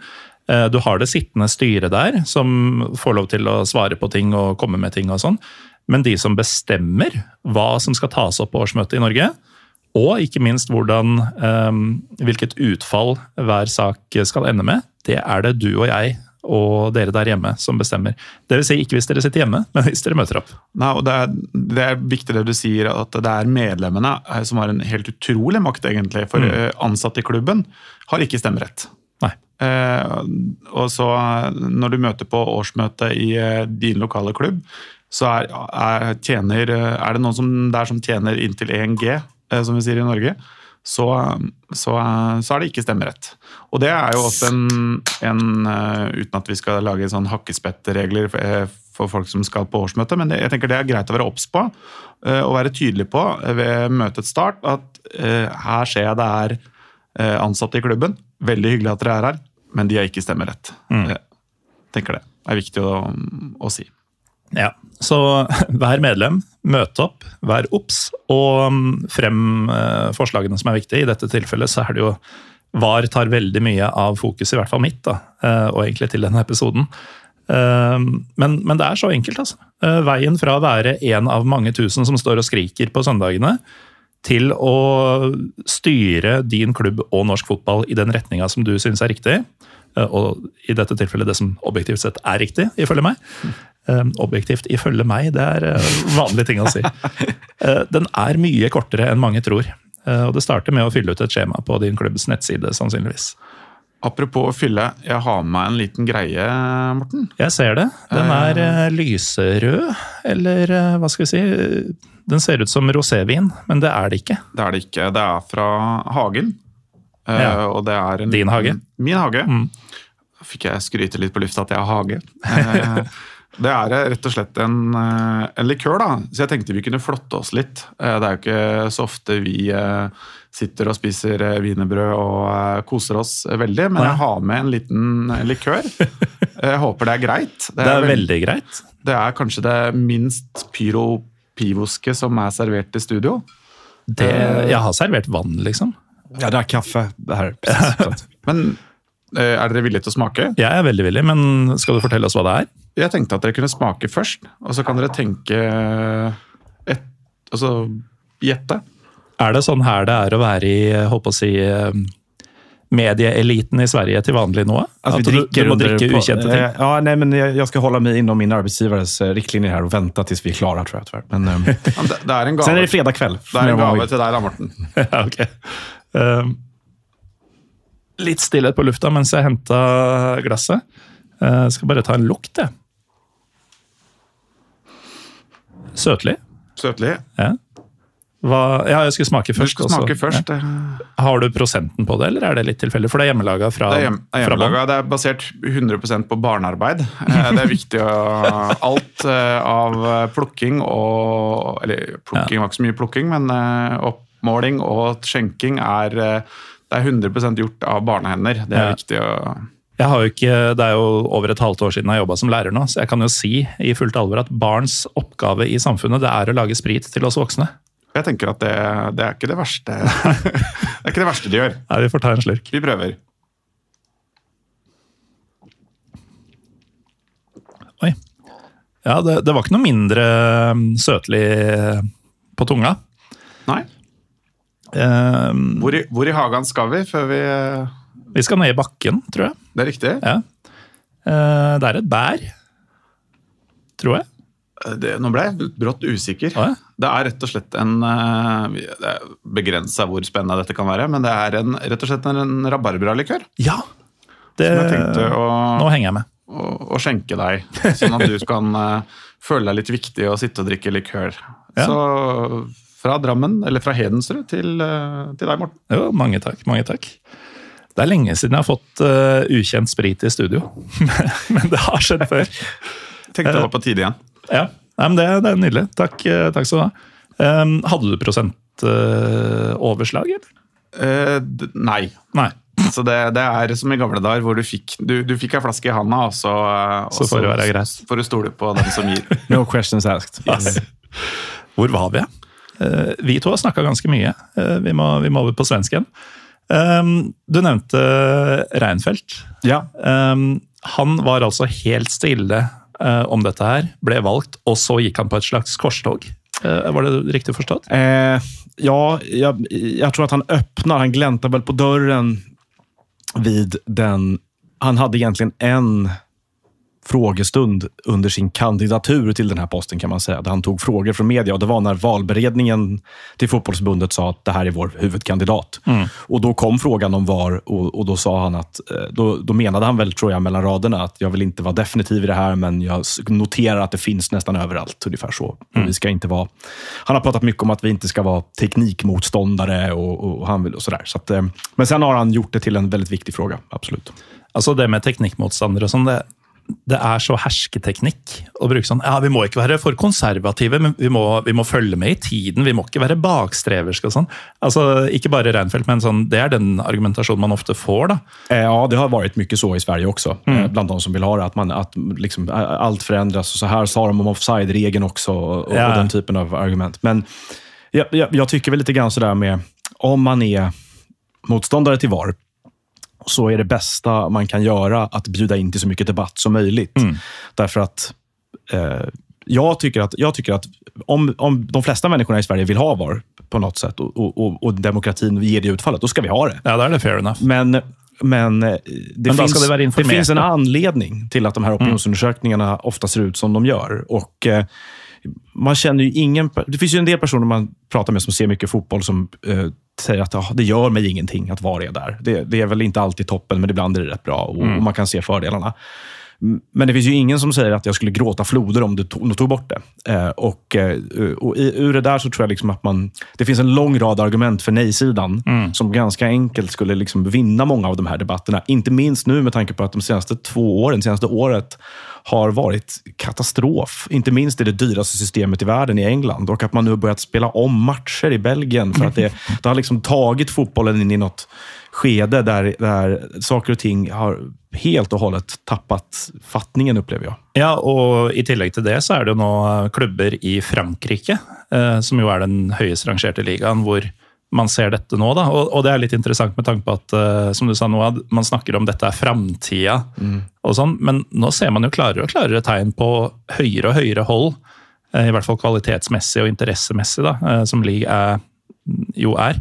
Eh, Du har det sittende styret der, som får lov til å svare på ting og komme med ting og sånn. Men de som bestemmer hva som skal tas opp på årsmøtet i Norge, og ikke minst hvordan, eh, hvilket utfall hver sak skal ende med, det er det du og jeg og dere der hjemme som bestemmer. Det vil si ikke hvis dere sitter hjemme, men hvis dere møter opp. Nei, og det er, det er viktig det du sier, at det er medlemmene eh, som har en helt utrolig makt, egentlig. For mm. ansatte i klubben har ikke stemmerett. Nei. Eh, og så eh, når du møter på årsmøte i eh, din lokale klubb, så er, er, tjener, er det noen som, der som tjener inntil 1 G, eh, som vi sier i Norge, så, så, eh, så er det ikke stemmerett. Og det er jo også en, en eh, Uten at vi skal lage sånn hakkespettregler for, for folk som skal på årsmøte, men det, jeg tenker det er greit å være obs på og være tydelig på ved møtets start at her ser jeg det er ansatte i klubben. Veldig hyggelig at dere er her, men de har ikke stemmerett. Jeg tenker det er viktig å, å si. Ja, Så vær medlem, møt opp, vær obs, og mm, frem eh, forslagene som er viktige. I dette tilfellet så er det jo VAR tar veldig mye av fokuset, i hvert fall mitt, da, eh, og egentlig til denne episoden. Eh, Men, men det er så enkelt, altså. Veien fra å være en av mange tusen som står og skriker på søndagene, til å styre din klubb og norsk fotball i den retninga som du syns er riktig, og i dette tilfellet det som objektivt sett er riktig, ifølge meg, objektivt ifølge meg, det er eh, vanlige ting å si. Eh, den er mye kortere enn mange tror. Eh, og det starter med å fylle ut et skjema på din klubbs nettside, sannsynligvis. Apropos å fylle, jeg har med meg en liten greie, Morten. Jeg ser det. Den er uh, lyserød, eller uh, hva skal vi si Den ser ut som rosévin, men det er det ikke. Det er det ikke. Det er fra Hagen. Uh, Ja. Og det er en Din hage? Min hage. Mm. Fikk jeg skryte litt på lufta at jeg har hage. Det er eh, rett og slett en, eh, en likør, da. Så jeg tenkte vi kunne flotte oss litt. Eh, Det er jo ikke så ofte vi sitter og spiser wienerbrød og koser oss veldig, men jeg har med en liten likør. Jeg håper det er greit. Det er veld- veldig greit. det er kanskje det minst pyro-pivoske som er servert i studio. Det, jeg har servert vann, liksom. Ja, det er kaffe så att- Men er dere villige til å smake? Jeg er veldig villig, men skal du fortelle oss hva det er? Jeg tenkte at dere kunne smake først, og så kan dere tenke et, Altså gjette. Er det sånn her det er å være i håper å si, eh, medieeliten i Sverige til vanlig nå? Att At du, du må drikke på- ukjente ting? eh, Ja, nei, men jeg, jeg skal holde meg innom min arbeidsgiveres eh, riktlinjer her og vente til vi er klare. tror jeg. Tyvärr. Men, um, Det, det er en sen er gave, det fredag kveld. det er en gave til deg da, Morten. Ja, ok. Um, litt stillhet på lufta mens jeg henta glasset. Jeg skal bare ta en lukt, jeg. Søtlig. Søtlig. Ja. Hva, ja, jeg skulle smake først. Du skal skal også. smake først. Ja. Har du prosenten på det, eller er det litt tilfeldig? For det er hjemmelaga fra, Det er, hjem, er hjemmelaga. Det er basert 100% på barnearbeid. Eh, Det er viktig å Alt eh, av plukking og Eller plukking var ikke så mye plukking, men eh, oppmåling og skjenking er eh, det er 100 gjort av barnehender. Det er Ja. viktig å Jeg har jo ikke, Det er jo over et halvt år siden jeg jobba som lærer nå, så jeg kan jo si i fullt alvor at barns oppgave i samfunnet det er å lage sprit til oss voksne. Jeg tenker at det, det er ikke det verste Det er ikke det verste de gjør. Nei, Vi får ta en slurk. Vi prøver. Oi. Ja, det, det var ikke noe mindre um, søtlig på tunga. Nei. Um, Hvor i, hvor i hagen skal vi før vi vi skal ned i bakken, tror jeg. Det er riktig. Ja. Uh, det er et bær, tror jeg. Det, nå ble jeg brått usikker. Ja. Det er rett og slett en eh, Det er begrensa hvor spennende dette kan være, men det er en, rett og slett en, en rabarbralikør. Ja! Det, Som jeg tenkte å, Nå henger jeg med. å, å skjenke deg, sånn at du kan eh, føle deg litt viktig og sitte og drikke likør. Ja. Så fra Drammen, eller fra Hedensrud, til, eh, til deg, Morten. Jo, mange takk. mange takk. Det er lenge siden jeg har fått uh, ukjent sprit i studio, men det har skjedd før. Tenkte det var på tide igjen. Ja, Nei, men det, det er nydelig. Takk, eh, takk skal du ha. Um, hadde du prosentoverslag, eller? Uh, d- nei. Nei. Så det, det er som i gamle dager, hvor du fikk, du, du fikk ei flaske i handa, og så, eh, Så får du være greit. får du stole på den som gir. No questions asked. Hvor var vi? Eh, vi to har snakka ganske mye. Eh, vi, må, vi må over på svensken. Um, du nevnte Reinfeldt. Ja, Um, han var altså helt stille eh, om dette her, ble valgt, og så gikk han på et slags korstog. Var det riktig forstått? Eh, ja, jeg, jeg, tror at han öppnar, han glemte vel på døren vid den... Han hadde egentlig en frågestund under sin kandidatur till den här posten kan man säga. Där han tog frågor från media och det var när valberedningen till fotbollsbundet sa att det här är vår huvudkandidat. Och då kom frågan om VAR och, och då sa han att, eh, då, då menade han väl tror jag mellan raderna att jag vill inte vara definitiv i det här men jag noterar att det finns nästan överallt. Ungefär så. Mm. vi ska inte vara, han har pratat mycket om att vi inte ska vara teknikmotståndare och, och han vill och sådär. Så att, eh, men sen har han gjort det till en väldigt viktig fråga, absolut. Alltså Det med teknikmotståndare, sånn, det, det er så hersketeknikk å bruke sånn Ja, vi må ikke være for konservative, men vi må, vi må følge med i tiden. Vi må ikke være bakstreverske og sånn. Altså Ikke bare Reinfeldt, men sånn, det er den argumentasjonen man ofte får, da. Eh, Ja, det har vært mye så i Sverige også, mm. blant de som vil ha det. At, man, at liksom, alt forandres. Så her sa de om offside-regelen også, og Ja. og, den typen av argument. Men jeg, jeg, jeg tykker vel litt grann sådär med, om man er motståndare til VAR, så är det bästa man kan göra att bjuda in till så mycket debatt som möjligt. Därför att eh, jag tycker att, jag tycker att om, om de flesta människorna i Sverige vill ha VAR på något sätt och, och, och, demokratin ger det utfallet, då ska vi ha det. Ja, da är det fair enough. Men men eh, det, Men finns, det vara det finns en anledning till att de här opinionsundersökningarna ofta ser ut som de gör. Och eh, man känner ju ingen... Det finns ju en del personer man pratar med som ser mycket fotboll som eh, säger att ah, det gör mig ingenting att vara där. Det, det är väl inte alltid toppen, men ibland är det rätt bra och, och man kan se fördelarna. Mm, Men det finns ju ingen som säger att jag skulle gråta floder om du tog, tog bort det. Eh, och, eh, och i, ur det där så tror jag liksom att man... Det finns en lång rad argument för nej-sidan som ganska enkelt skulle liksom vinna många av de här debatterna. Inte minst nu med tanke på att de senaste två åren, senaste året har varit katastrof. Inte minst i det dyraste systemet i världen i England. Och att man nu har börjat spela om matcher i Belgien. För att det, det har liksom tagit fotbollen in i något skede der, der saker og ting har helt og hållet tappet fattningen, opplever jeg. Ja, og i tillegg til det så er det jo nå klubber i Frankrike, eh, som jo er den høyest rangerte ligaen, hvor man ser dette nå. da, Og, og det er litt interessant med tanke på at eh, som du sa Noah, man snakker om dette er framtida, og sånn, men nå ser man jo klarere og klarere tegn på høyere og høyere hold, eh, i hvert fall kvalitetsmessig og interessemessig, da, eh, som league er, jo er,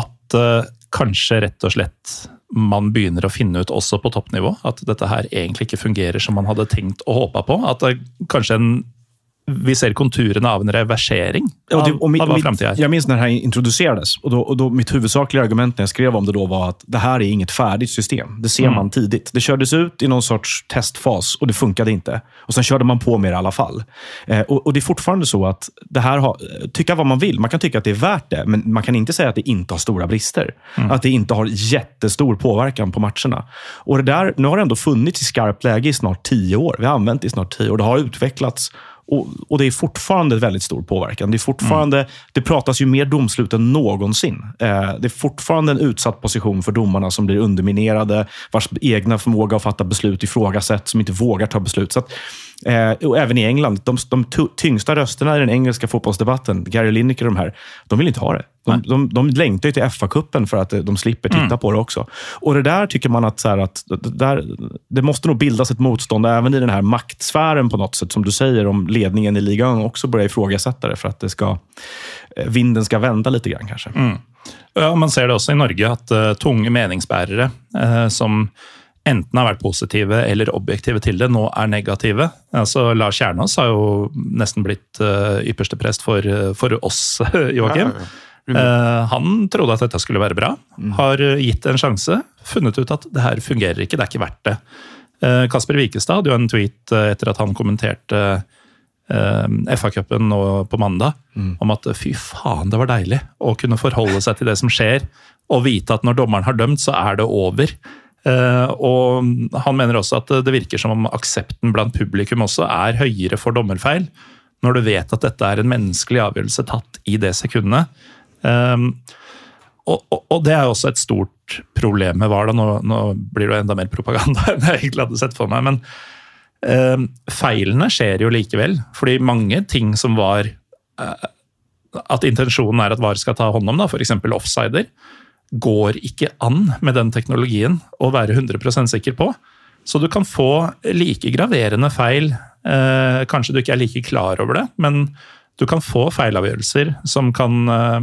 at eh, kanskje rett og slett man begynner å finne ut også på toppnivå at dette her egentlig ikke fungerer som man hadde tenkt og håpa på. At det kanskje en, vi ser konturene av en reversering Ja, av, det, og mitt, av hva framtida er. Jeg minns når det här og, Och då, og då mitt huvudsakliga argument når jeg skrev om det då var at det her er inget ferdig system. Det ser Mm. man tidlig. Det kjørtes ut i noen sorts testfas og det funket ikke. Og så kjørte man på med det i alle fall. Eh, og, og, Det er fortfarande så at det her har, Tykke hva man vil. Man kan tykke at det er verdt det, men man kan ikke si at det ikke har store brister. At det ikke har jättestor påverkan på matchene. Og det der, Nå har det ändå funnits i skarpt läge i snart ti år. Vi har anvendt det i snart ti år. Det har utvecklats och, och det är fortfarande väldigt stor påverkan. Det, är fortfarande, det pratas ju mer domslut än någonsin. Eh, det är fortfarande en utsatt position för domarna som blir underminerade, vars egna förmåga att fatta beslut ifrågasätts, som inte vågar ta beslut. Så att, eh, och även i England, de, de tyngsta rösterna i den engelska fotbollsdebatten, Gary Lineker och de här, de vill inte ha det. De, de, de längtar ju till FA-cupen för att eh, de slipper titta på det också. Och det där tycker man att, så här, att det, där, det måste nog bildas ett motstånd även i den här maktsfären på något sätt. Som du säger, om ledningen i ligan också börjar ifrågasätta det för att det ska, eh, vinden ska vända lite grann kanske. Ja, Man ser det også i Norge, at uh, tunge meningsbærere uh, som enten har vært positive eller objektive til det, nå er negative. Altså, Lars Kjernås har jo nesten blitt uh, ypperste prest for, for oss, Joakim. Ja, ja, Eh, han trodde at dette skulle være bra, har eh, gitt en sjanse, funnet ut at det her fungerer ikke, det er ikke verdt det. Eh, Kasper Wikestad hadde jo en tweet etter at han kommenterte FA-cupen nå på mandag, om at fy faen, det var deilig å kunne forholde seg til det som skjer, og vite at når dommeren har dømt, så er det over. Og han mener også at det virker som om aksepten blant publikum også er høyere for dommerfeil, når du vet at dette er en menneskelig avgjørelse tatt i det sekundet. Um, og, og, og det er jo også et stort problem med VAR. Nå, nå blir det jo enda mer propaganda enn jeg egentlig hadde sett for meg. Men um, feilene skjer jo likevel. Fordi mange ting som var uh, At intensjonen er at VAR skal ta hånd om, f.eks. offsider, går ikke an med den teknologien å være 100% sikker på. Så du kan få like graverende feil. Eh, kanskje du ikke er like klar over det, men du kan få feilavgjørelser som kan eh,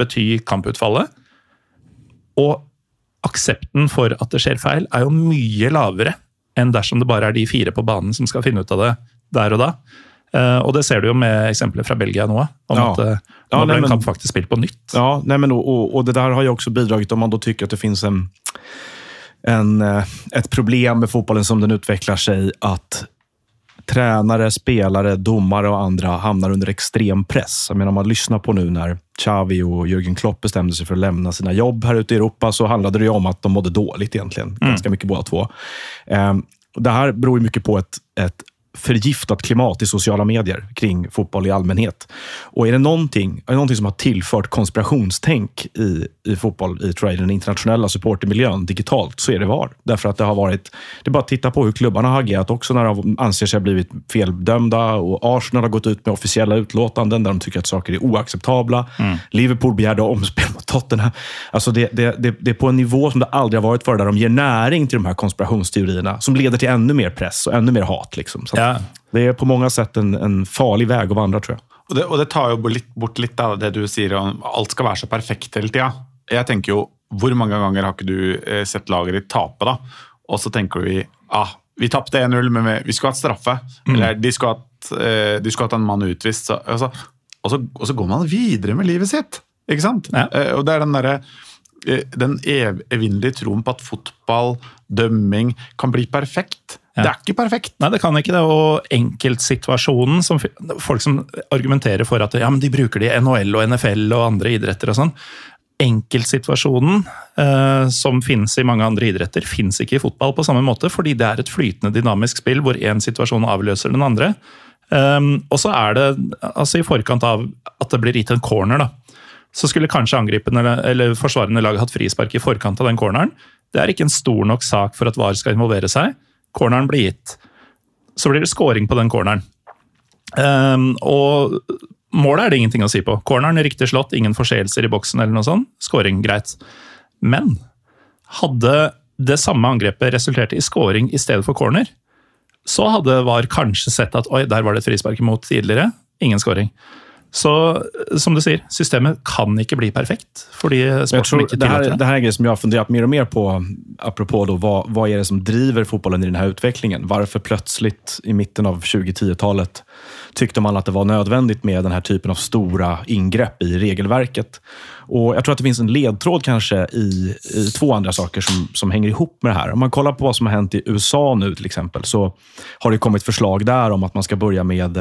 bety kamputfallet. Og aksepten for at det skjer feil, er jo mye lavere enn dersom det bare er de fire på banen som skal finne ut av det der og da. Eh, og det ser du jo med eksempler fra Belgia nå, om Ja. at eh, Ja, nå ble nei, en men- kamp faktisk spilt på nytt. Ja, nei, men, og, og, det der har jo også bidratt, om man da syns at det finnes en, en, et problem med fotballen som den utvikler seg, Att tränare, spelare, domare och andra hamnar under extrem press. Jag menar, om man lyssnar på nu när Xavi och Jürgen Klopp bestämde sig för att lämna sina jobb här ute i Europa så handlade det ju om att de mådde dåligt egentligen. Ganska mycket båda två. Eh, det här beror ju mycket på ett, ett förgiftat klimat i sociala medier kring fotboll i allmänhet. Och är det någonting, är det någonting som har tillfört konspirationstänk i, i fotboll i tror jag, i den internationella supportermiljön digitalt, så är det VAR. Därför att det har varit, det är bara att titta på hur klubbarna har agerat också när de anser sig ha blivit feldömda. Och Arsenal har gått ut med officiella utlåtanden där de tycker att saker är oacceptabla. Liverpool begärde omspel mot Tottenham. Alltså det, det, det, det är på en nivå som det aldrig har varit förr, där de ger näring till de här konspirationsteorierna som leder till ännu mer press och ännu mer hat. Liksom. Så att Ja. Det är på många sätt en, en farlig väg att vandra, tror jag. Og det, og det tar jo bort litt av det du sier om alt skal være så perfekt hele tida. Jeg tenker jo hvor mange ganger har ikke du eh, sett laget ditt tape, da? Og så tenker vi ah, vi tapte 1-0, men vi, vi skulle hatt straffe. Eller de skulle hatt, eh, de skulle hatt en mann utvist. Så, altså, og, så, og så går man videre med livet sitt. Ikke sant? Ja. Eh, og det er den derre den ev evinnelige troen på at fotball, dømming, kan bli perfekt. Ja. Det er ikke perfekt. Nei, det kan ikke det. Og enkeltsituasjonen som Folk som argumenterer for at ja, men de bruker det i NHL og NFL og andre idretter og sånn. Enkeltsituasjonen eh, som finnes i mange andre idretter, finnes ikke i fotball på samme måte, fordi det er et flytende dynamisk spill hvor én situasjon avløser den andre. Um, og så er det altså i forkant av at det blir gitt en corner, da. Så skulle kanskje angripende eller, eller forsvarende lag hatt frispark i forkant av den corneren. Det er ikke en stor nok sak for at VAR skal involvere seg. Corneren blir gitt. Så blir det scoring på den corneren. Um, og målet er det ingenting å si på. Corneren riktig slått, ingen forseelser i boksen eller noe sånt. Skåring, greit. Men hadde det samme angrepet resultert i skåring i stedet for corner, så hadde VAR kanskje sett at oi, der var det et frispark imot tidligere. Ingen skåring. Så som du sier, systemet kan ikke bli perfekt. Fordi sporten ikke tillater det det. her er en som jeg har fundert mer og mer på, apropos då, hva, hva, er det som driver fotballen i denne utviklingen? Hvorfor plutselig, i midten av 2010-talet tyckte man att det var nödvändigt med den här typen av stora ingrepp i regelverket? Och Jag tror att det finns en ledtråd kanske i, i två andra saker som, som hänger ihop med det här. Om man kollar på vad som har hänt i USA nu till exempel, så har det kommit förslag där om att man ska börja med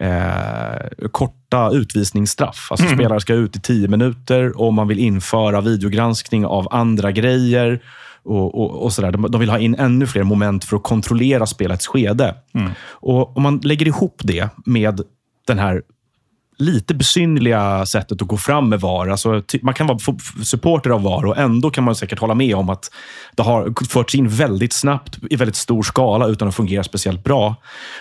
eh, korta utvisningsstraff. Alltså Spelare ska ut i tio minuter och man vill införa videogranskning av andra grejer. Och, och, och sådär. De, de vill ha in ännu fler moment för att kontrollera spelets skede. Och Om man lägger ihop det med den här lite besynliga sättet att gå fram med VAR. Alltså, man kan vara supporter av VAR och ändå kan man säkert hålla med om att det har förts in väldigt snabbt i väldigt stor skala utan att fungera speciellt bra.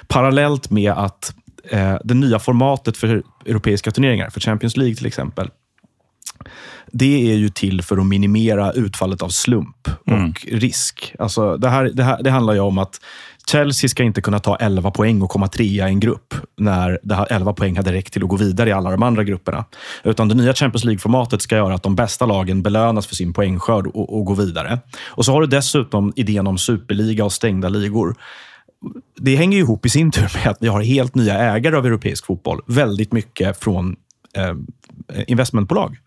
Parallellt med att eh, det nya formatet för europeiska turneringar, för Champions League till exempel, det är ju till för att minimera utfallet av slump och risk. Alltså, det, här, det, här, det handlar ju om att Chelsea ska inte kunna ta 11 poäng och komma trea i en grupp när det här 11 poäng hade räckt till att gå vidare i alla de andra grupperna. Utan det nya Champions League-formatet ska göra att de bästa lagen belönas för sin poängskörd och, och går vidare. Och så har du dessutom idén om superliga och stängda ligor det hänger ju ihop i sin tur med att vi har helt nya ägare av europeisk fotboll. Väldigt mycket från eh, investmentbolag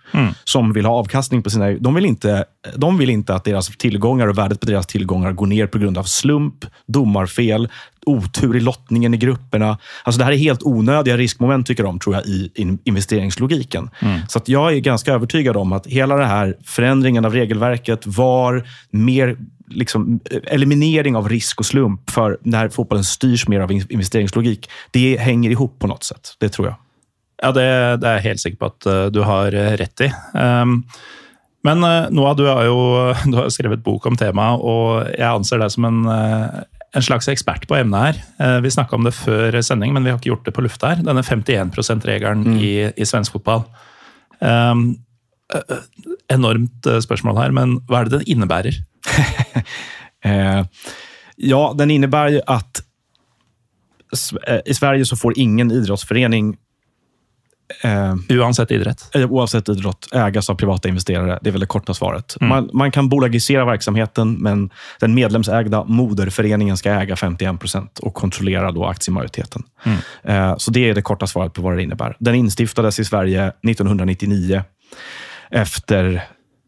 som vill ha avkastning på sina... De vill, inte, de vill inte att deras tillgångar och värdet på deras tillgångar går ner på grund av slump, domarfel, otur i lottningen i grupperna. Alltså det här är helt onödiga riskmoment, tycker de, tror jag, i investeringslogiken. investeringslogiken. Så att jag är ganska övertygad om att hela det här förändringen av regelverket, var mer liksom, eliminering av risk och slump för när fotbollen styrs mer av investeringslogik, det hänger ihop på något sätt. Det tror jag. Ja, det, det er jeg helt sikker på at eh, du har eh, rett i. Um, men eh, Noah, du har jo du har skrevet bok om temaet, og jeg anser deg som en, en slags ekspert på emnet her. Vi snakka om det før sending, men vi har ikke gjort det på lufta her. Denne 51 %-regelen i, i svensk fotball. Um, enormt spørsmål her, men hva er det den innebærer? Ja, den innebærer jo at i Sverige så får ingen idrottsförening eh, Uansett idrett. eh, oavsett idrott ägas av privata investerare. Det är väl det korta svaret. Man, man kan bolagisera verksamheten, men den medlemsägda moderföreningen ska äga 51 procent och kontrollera då aktiemajoriteten. Eh, så det är det korta svaret på vad det innebär. Den instiftades i Sverige 1999 efter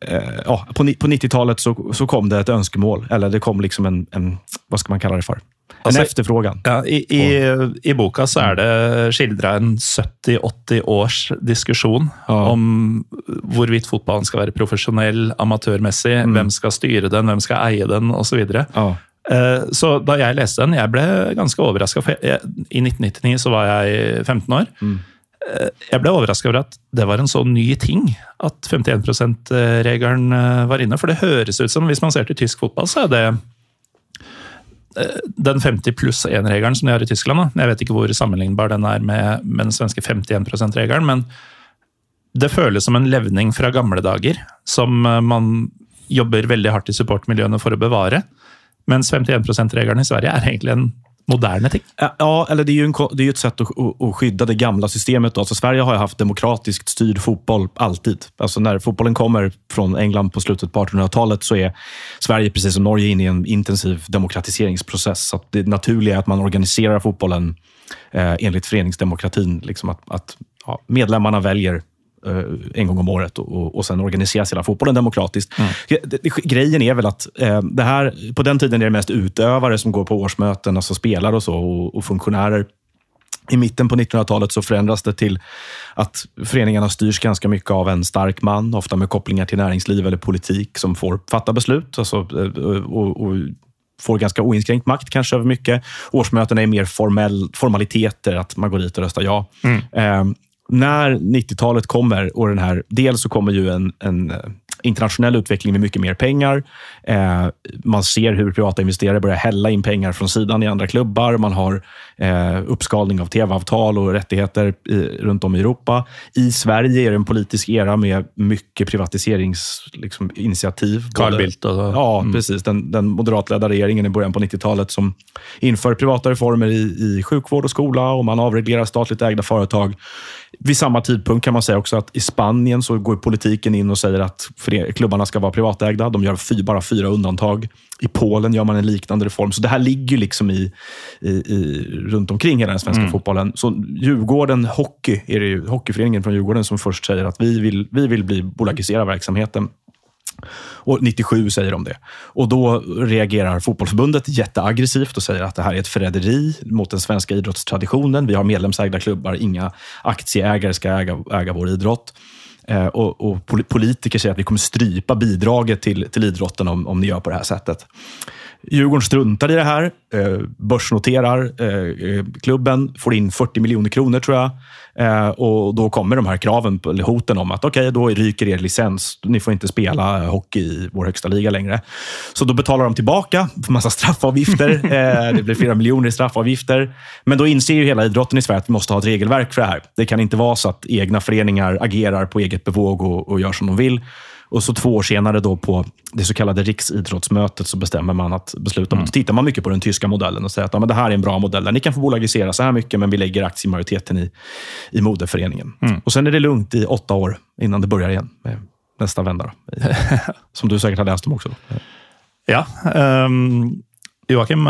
eh, ja, på, på 90-talet så, så kom det ett önskemål, eller det kom liksom en, en vad ska man kalla det för? En Alltså- efterfrågan. Ja, i, i, I boka så er det skildra en 70-80 års diskusjon Ja. om hvorvidt fotballen skal være profesjonell, amatørmessig, hvem skal styre den, hvem skal eie den osv. Ja. Eh, Så da jeg leste den, jeg ble ganske overraska. I 1999 så var jeg 15 år. Mm. Jeg ble overraska over at det var en så ny ting at 51 %-regelen var inne. For det høres ut som, hvis man ser til tysk fotball, så er det eh, den 50 pluss 1-regelen som de har i Tyskland. Da. Jeg vet ikke hvor sammenlignbar den er med, med den svenske 51 %-regelen, men det føles som en levning fra gamle dager, som eh, man jobber veldig hardt i supportmiljøene for å bevare. Mens 51 %-regelen i Sverige er egentlig en Moderne ting. Ja, eller det är ju, en, det är ett sätt att, att, det gamla systemet. Alltså, Sverige har jo haft demokratiskt styrd fotboll alltid. Alltså, när fotbollen kommer från England på slutet på 1800-talet så är Sverige, precis som Norge, inne i en intensiv demokratiseringsprocess. Så det naturliga är att man organiserar fotbollen eh, enligt föreningsdemokratin. Liksom att, att ja, medlemmarna väljer en gång om året och, och sen organisera hela fotbollen demokratiskt. Mm. Grejen är väl att eh, det här, på den tiden är det mest utövare som går på årsmöten, alltså spelare och så, och, och funktionärer. I mitten på 1900-talet så förändras det till att föreningarna styrs ganska mycket av en stark man, ofta med kopplingar till näringsliv eller politik, som får fatta beslut. Alltså, eh, och, och får ganska oinskränkt makt kanske över mycket. Årsmötena är mer formell, formaliteter, att man går dit och röstar ja. Mm. När 90-talet kommer och den här, dels så kommer ju en, en eh, internationell utveckling med mycket mer pengar. Eh, man ser hur privata investerare börjar hälla in pengar från sidan i andra klubbar. Man har eh, uppskalning av tv-avtal och rättigheter i, runt om i Europa. I Sverige är det en politisk era med mycket privatiseringsinitiativ. Liksom, Carl Bildt. Och, ja, mm. precis. Den, den moderatledda regeringen i början på 90-talet som inför privata reformer i, i sjukvård och skola och man avreglerar statligt ägda företag. Vid samma tidpunkt kan man säga också att i Spanien så går politiken in och säger att klubbarna ska vara privatägda. De gör fy, bara fyra undantag. I Polen gör man en liknande reform. Så det här ligger liksom i, i, i runt omkring hela den svenska mm. fotbollen. Så Djurgården Hockey, är det ju, hockeyföreningen från Djurgården som först säger att vi vill, vi vill bli, bolagisera verksamheten. Och 97 säger de det. Och Då reagerar fotbollsförbundet jätteaggressivt och säger att det här är ett förräderi mot den svenska idrottstraditionen. Vi har medlemsägda klubbar, inga aktieägare ska äga, äga vår idrott. Eh, och, och, Politiker säger att vi kommer strypa bidraget till, till idrotten om, om ni gör på det här sättet. Djurgården struntar i det här, eh, börsnoterar eh, eh klubben, får in 40 miljoner kronor tror jag. Och Då kommer de här kraven, eller hoten om att okej, okay, då ryker er licens. Ni får inte spela hockey i vår högsta liga längre. Så då betalar de tillbaka massa straffavgifter. det blir flera miljoner i straffavgifter. Men då inser ju hela idrotten i Sverige att vi måste ha ett regelverk för det här. Det kan inte vara så att egna föreningar agerar på eget bevåg och, och gör som de vill. Och så två år senare då på det så kallade riksidrottsmötet så bestämmer man att besluta mm. Så tittar man mycket på den tyska modellen och säger att ja, men det här är en bra modell. Där ni kan få bolagisera så här mycket, men vi lägger aktiemajoriteten i, i moderföreningen. Mm. Och sen är det lugnt i åtta år innan det börjar igen med nästa vända. Då, som du säkert har läst om också. Då. Ja. Um, Joakim,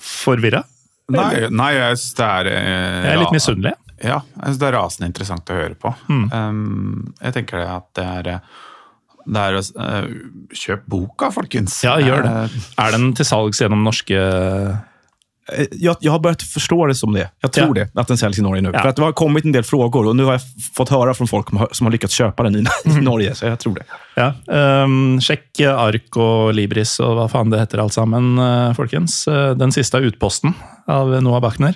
forvirra? Nei, nei, jeg er eh, Jeg er litt misunnelig. Ja, jeg synes det er rasende interessant å høre på. Mm. Um, jeg tenker at det er det er å uh, Kjøp boka, folkens! Ja, gjør det. Eh, er den til salgs gjennom norske Jeg jag, jag, har börjat förstå det som det. Jag tror ja. det, att den säljs i Norge nu. Ja. För att det har kommit en del frågor och nu har jag fått höra från folk som har lyckats köpa den i, mm. Norge, så jag tror det. Ja. Um, sjekk Ark og Libris og hva faen det heter alt sammen, folkens. Den siste utposten av Noah Bachner.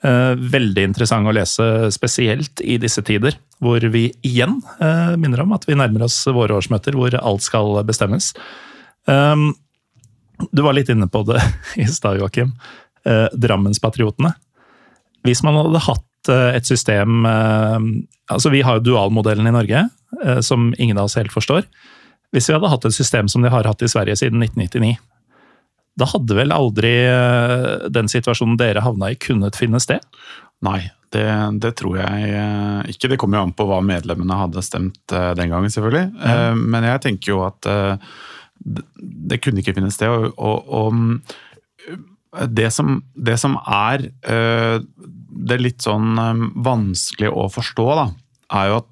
Uh, veldig interessant å lese, spesielt i disse tider, hvor vi igjen minner om at vi nærmer oss våre årsmøter, hvor alt skal bestemmes. Um, du var litt inne på det i stad, Joakim eh, Drammenspatriotene. Hvis man hadde hatt eh, et system eh, altså Vi har jo dualmodellen i Norge, eh, som ingen av oss helt forstår. Hvis vi hadde hatt et system som de har hatt i Sverige siden 1999, da hadde vel aldri eh, den situasjonen dere havna i, kunnet finne sted? Nei, det, det, tror jeg eh, ikke. Det kommer jo an på hva medlemmene hadde stemt den gangen, selvfølgelig. Mm. Men jeg tenker jo at det kunne ikke finne sted. Og, og, og det som, det som er det er litt sånn vanskelig å forstå, da, er jo at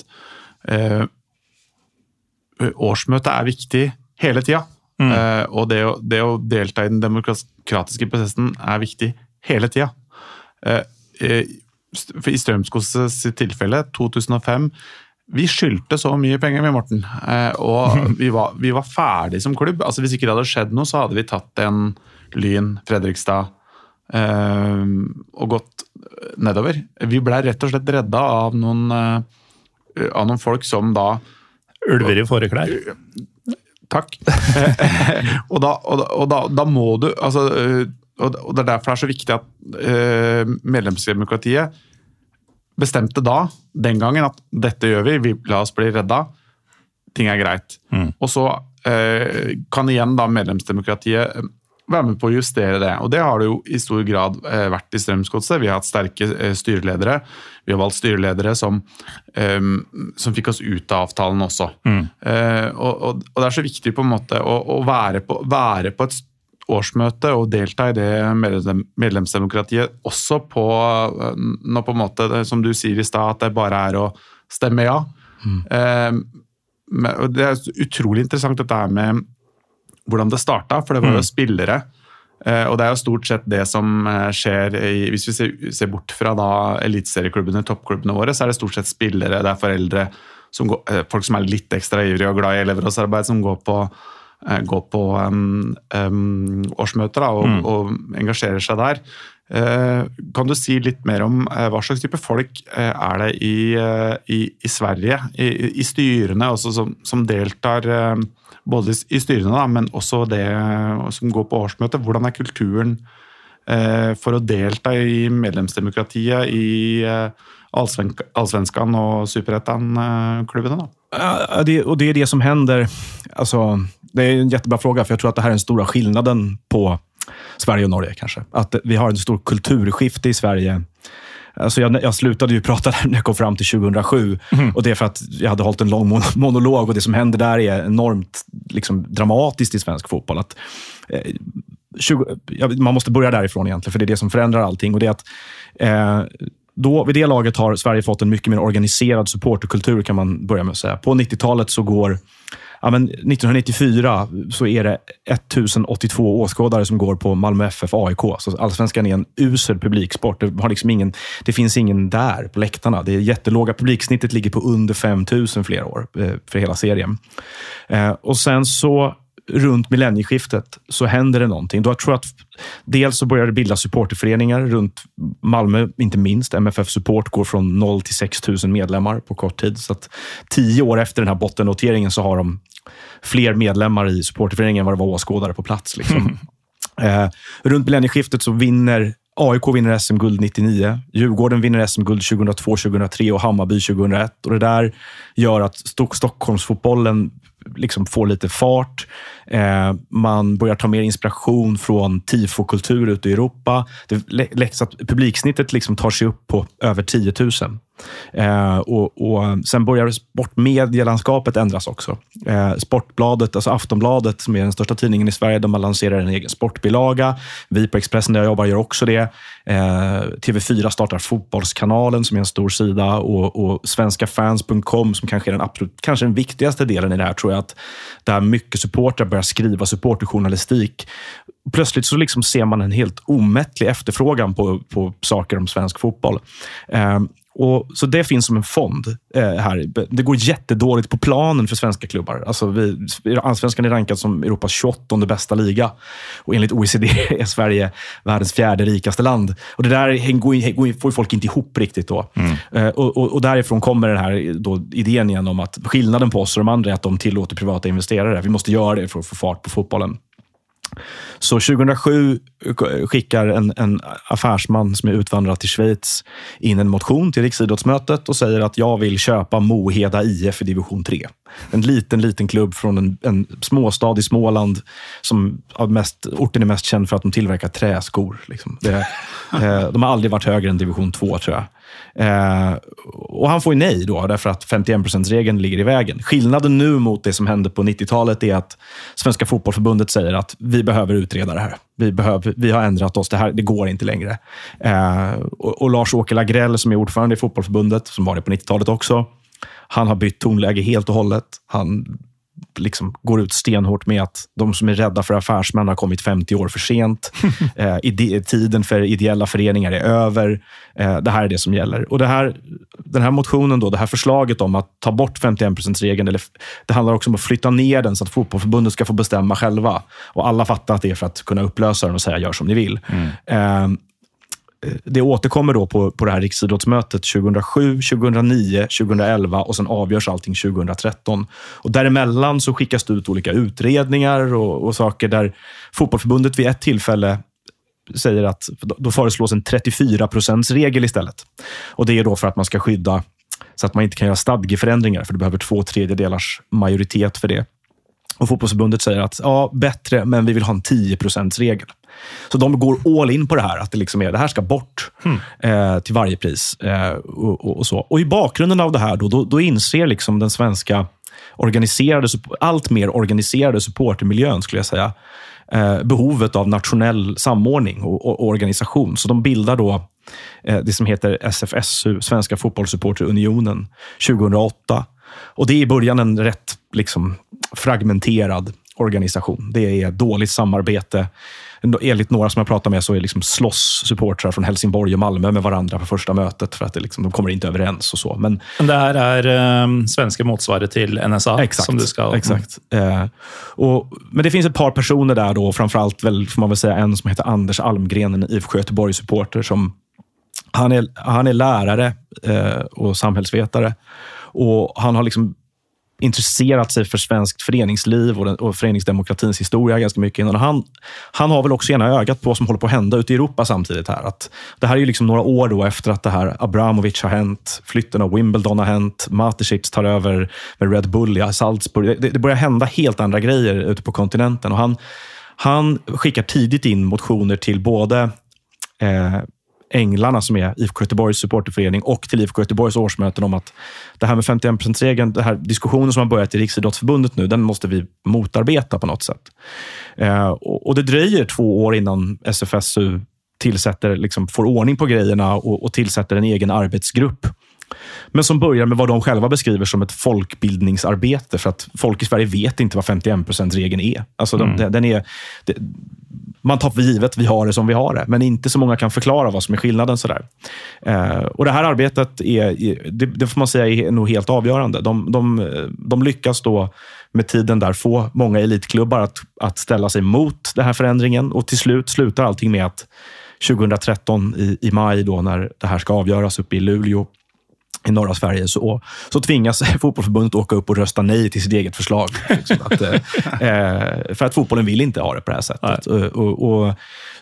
årsmøtet er viktig hele tida. Mm. Uh, og det å, det å, delta i den demokratiske prosessen er viktig hele tida. I Strømskos sitt tilfelle, 2005 vi skyldte så mye penger med Morten, og vi var, vi var ferdig som klubb. Altså Hvis ikke det hadde skjedd noe, så hadde vi tatt en Lyn, Fredrikstad og gått nedover. Vi ble rett og slett redda av noen, av noen folk som da Ulver i fåreklær? Takk. og, da, og, da, og da, da, må du altså, og Det er derfor det er så viktig at uh, medlemsdemokratiet bestemte da, den gangen, at dette gjør vi, vi la oss bli redda. Ting er greit. Mm. Og så uh, kan igjen da medlemsdemokratiet være med på å justere det. Og det har det jo i stor grad eh, vært i Strømsgodset. Vi har hatt sterke eh, styreledere. Vi har valgt styreledere som, eh, som fikk oss ut av avtalen også. Eh, og, og, og, det er så viktig på en måte å, å være, på, være på et årsmøte og delta i det medlem, medlemsdemokratiet også på når på en måte, som du sier i stad, at det bare er å stemme ja. Mm. Eh, det er utrolig interessant dette her med hvordan det starta, for det var jo mm. spillere. Eh, og det er jo stort sett det som eh, skjer i, Hvis vi ser, ser bort fra da eliteserieklubbene, toppklubbene våre, så er det stort sett spillere, det er foreldre, som går, eh, folk som er litt ekstra ivrige og glad i elevrådsarbeid, som går på, går på um, um, årsmøter da, og, mm. og, engasjerer seg der. Uh, kan du si litt mer om uh, hva slags type folk uh, er det i, i, i Sverige, i, i styrene, også som, som deltar? Både i styrene, da, men også det som går på årsmøtet. Hvordan er kulturen eh, for å delta i medlemsdemokratiet i eh, Allsvenskan og Superettan-klubbene? Ja, det, och det er det som hender. Altså, det er en kjempebra fråga, for jeg tror at det her er den store skillnaden på Sverige og Norge. kanskje. At vi har en stor kulturskifte i Sverige Alltså jag, jag slutade ju prata när jag kom fram till 2007. Mm. Och Det är för att jag hade hållit en lång monolog och det som händer där är enormt liksom, dramatiskt i svensk fotboll. Att, eh, 20, ja, man måste börja därifrån egentligen, för det är det som förändrar allting. Och det är att, eh, då, vid det laget har Sverige fått en mycket mer organiserad supporterkultur, kan man börja med att säga. På 90-talet så går ja, men 1994 så är det 1082 åskådare som går på Malmö FF AIK. Så allsvenskan är en usel publiksport. Det, har liksom ingen, det finns ingen där på läktarna. Det är jättelåga. Publiksnittet ligger på under 5000 flera år eh, för hela serien. Eh, och sen så runt millennieskiftet så händer det någonting. Då jag att dels så börjar det bildas supporterföreningar runt Malmö, inte minst. MFF Support går från 0 till 6 000 medlemmar på kort tid. Så att tio år efter den här bottennoteringen så har de fler medlemmar i supporterföreningen än vad det var åskådare på plats. Liksom. Eh, runt millennieskiftet så vinner AIK vinner SM-guld 99, Djurgården vinner SM-guld 2002, 2003 och Hammarby 2001. Och Det där gör att Stockholmsfotbollen liksom får lite fart. Eh, man börjar ta mer inspiration från tifokultur ute i Europa. Det läcks att publiksnittet liksom tar sig upp på över 10 000. Eh, och, och, Sen börjar sportmedielandskapet ändras också. Eh, Sportbladet, alltså Aftonbladet, som är den största tidningen i Sverige, de lanserar en egen sportbilaga. Vi på Expressen, där jag jobbar, gör också det. Eh, TV4 startar Fotbollskanalen, som är en stor sida. Och, och Svenskafans.com, som kanske är den, absolut, kanske den viktigaste delen i det här, tror jag. att Där mycket supportrar börjar skriva supporterjournalistik. Plötsligt så liksom ser man en helt omättlig efterfrågan på, på saker om svensk fotboll. Och, så det finns som en fond eh, här. Det går jättedåligt på planen för svenska klubbar. Alltså vi, Allsvenskan är rankad som Europas 28 bästa liga. Och enligt OECD är Sverige världens fjärde rikaste land. Och Det där går, får folk inte ihop riktigt. då. Mm. Eh, och, och, och, därifrån kommer den här då, idén igen om att skillnaden på oss och de andra är att de tillåter privata investerare. Vi måste göra det för att få fart på fotbollen. Så 2007 skickar en, en affärsman som är utvandrad till Schweiz in en motion till Riksidrottsmötet och säger att jag vill köpa Moheda IF i division 3. En liten, liten klubb från en, en småstad i Småland som mest, orten är mest känd för att de tillverkar träskor. Liksom. Det, eh, de har aldrig varit högre än division 2, tror jag. Eh, och han får ju nej då, därför att 51%-regeln ligger i vägen. Skillnaden nu mot det som hände på 90-talet är att Svenska fotbollförbundet säger att vi behöver utreda det här. Vi, behöver, vi har ändrat oss, det, här, det går inte längre. Eh, och, och Lars-Åke Lagrell, som är ordförande i fotbollförbundet, som var det på 90-talet också, han har bytt tonläge helt och hållet. Han liksom går ut stenhårt med att de som är rädda för affärsmän har kommit 50 år för sent. eh, tiden för ideella föreningar är över. Eh, det här är det som gäller. Och det här, Den här motionen, då, det här förslaget om att ta bort 51%-regeln, det handlar också om att flytta ner den så att fotbollförbundet ska få bestämma själva. Och Alla fattar att det är för att kunna upplösa den och säga gör som ni vill. Mm. Eh, det återkommer då på, på det här riksidrottsmötet 2007, 2009, 2011 och sen avgörs allting 2013. Och däremellan så skickas det ut olika utredningar och, och saker där fotbollförbundet vid ett tillfälle säger att då föreslås en 34% regel istället. Och Det är då för att man ska skydda så att man inte kan göra stadgeförändringar, för du behöver två tredjedelars majoritet för det. Och fotbollsförbundet säger att ja, bättre, men vi vill ha en 10% regel Så de går all in på det här, att det, liksom är, det här ska bort eh, till varje pris. Eh, och, och, och, så. och I bakgrunden av det här då, då, då inser liksom den svenska organiserade, allt mer organiserade supportermiljön, skulle jag säga, eh, behovet av nationell samordning och, och, organisation. Så de bildar då eh, det som heter SFSU, Svenska Fotbollssupporterunionen, 2008. Och det är i början en rätt liksom, fragmenterad organisation. Det är dåligt samarbete. Enligt några som jag pratar med så är liksom slåss supportrar från Helsingborg och Malmö med varandra på första mötet för att det liksom, de kommer inte överens och så. Men, det här är eh, svenska motsvaret till NSA? Exakt. Som du ska, exakt. Eh, och, men det finns ett par personer där, då, framförallt väl, får man väl säga en som heter Anders Almgren, en IFK Göteborg-supporter. han, är, han är lärare eh, och samhällsvetare. Och Han har liksom intresserat sig för svenskt föreningsliv och, den, och föreningsdemokratins historia ganska mycket innan. Han, han har väl också ena ögat på vad som håller på att hända ute i Europa samtidigt. här. Att det här är ju liksom några år då efter att det här Abramovic har hänt, flytten av Wimbledon har hänt, Mateschitz tar över med Red Bull i Salzburg. Det, det börjar hända helt andra grejer ute på kontinenten. Och han, han skickar tidigt in motioner till både eh, Änglarna som är IFK Göteborgs supporterförening och till IFK Göteborgs årsmöten om att det här med 51%-regeln, den här diskussionen som har börjat i Riksidrottsförbundet nu, den måste vi motarbeta på något sätt. Eh, och, det dröjer två år innan SFSU tillsätter, liksom, får ordning på grejerna och, och tillsätter en egen arbetsgrupp men som börjar med vad de själva beskriver som ett folkbildningsarbete. För att folk i Sverige vet inte vad 51%-regeln är. Alltså mm. de, den är det, man tar för givet vi har det som vi har det, men inte så många kan förklara vad som är skillnaden. Sådär. Eh, och Det här arbetet är, det, det, får man säga är nog helt avgörande. De, de, de lyckas då med tiden där få många elitklubbar att, att ställa sig mot den här förändringen och till slut slutar allting med att 2013 i, i maj, då, när det här ska avgöras uppe i Luleå, i norra Sverige så, så tvingas fotbollförbundet åka upp och rösta nej till sitt eget förslag. Liksom att, eh, eh, för att fotbollen vill inte ha det på det här sättet. Och, och, och,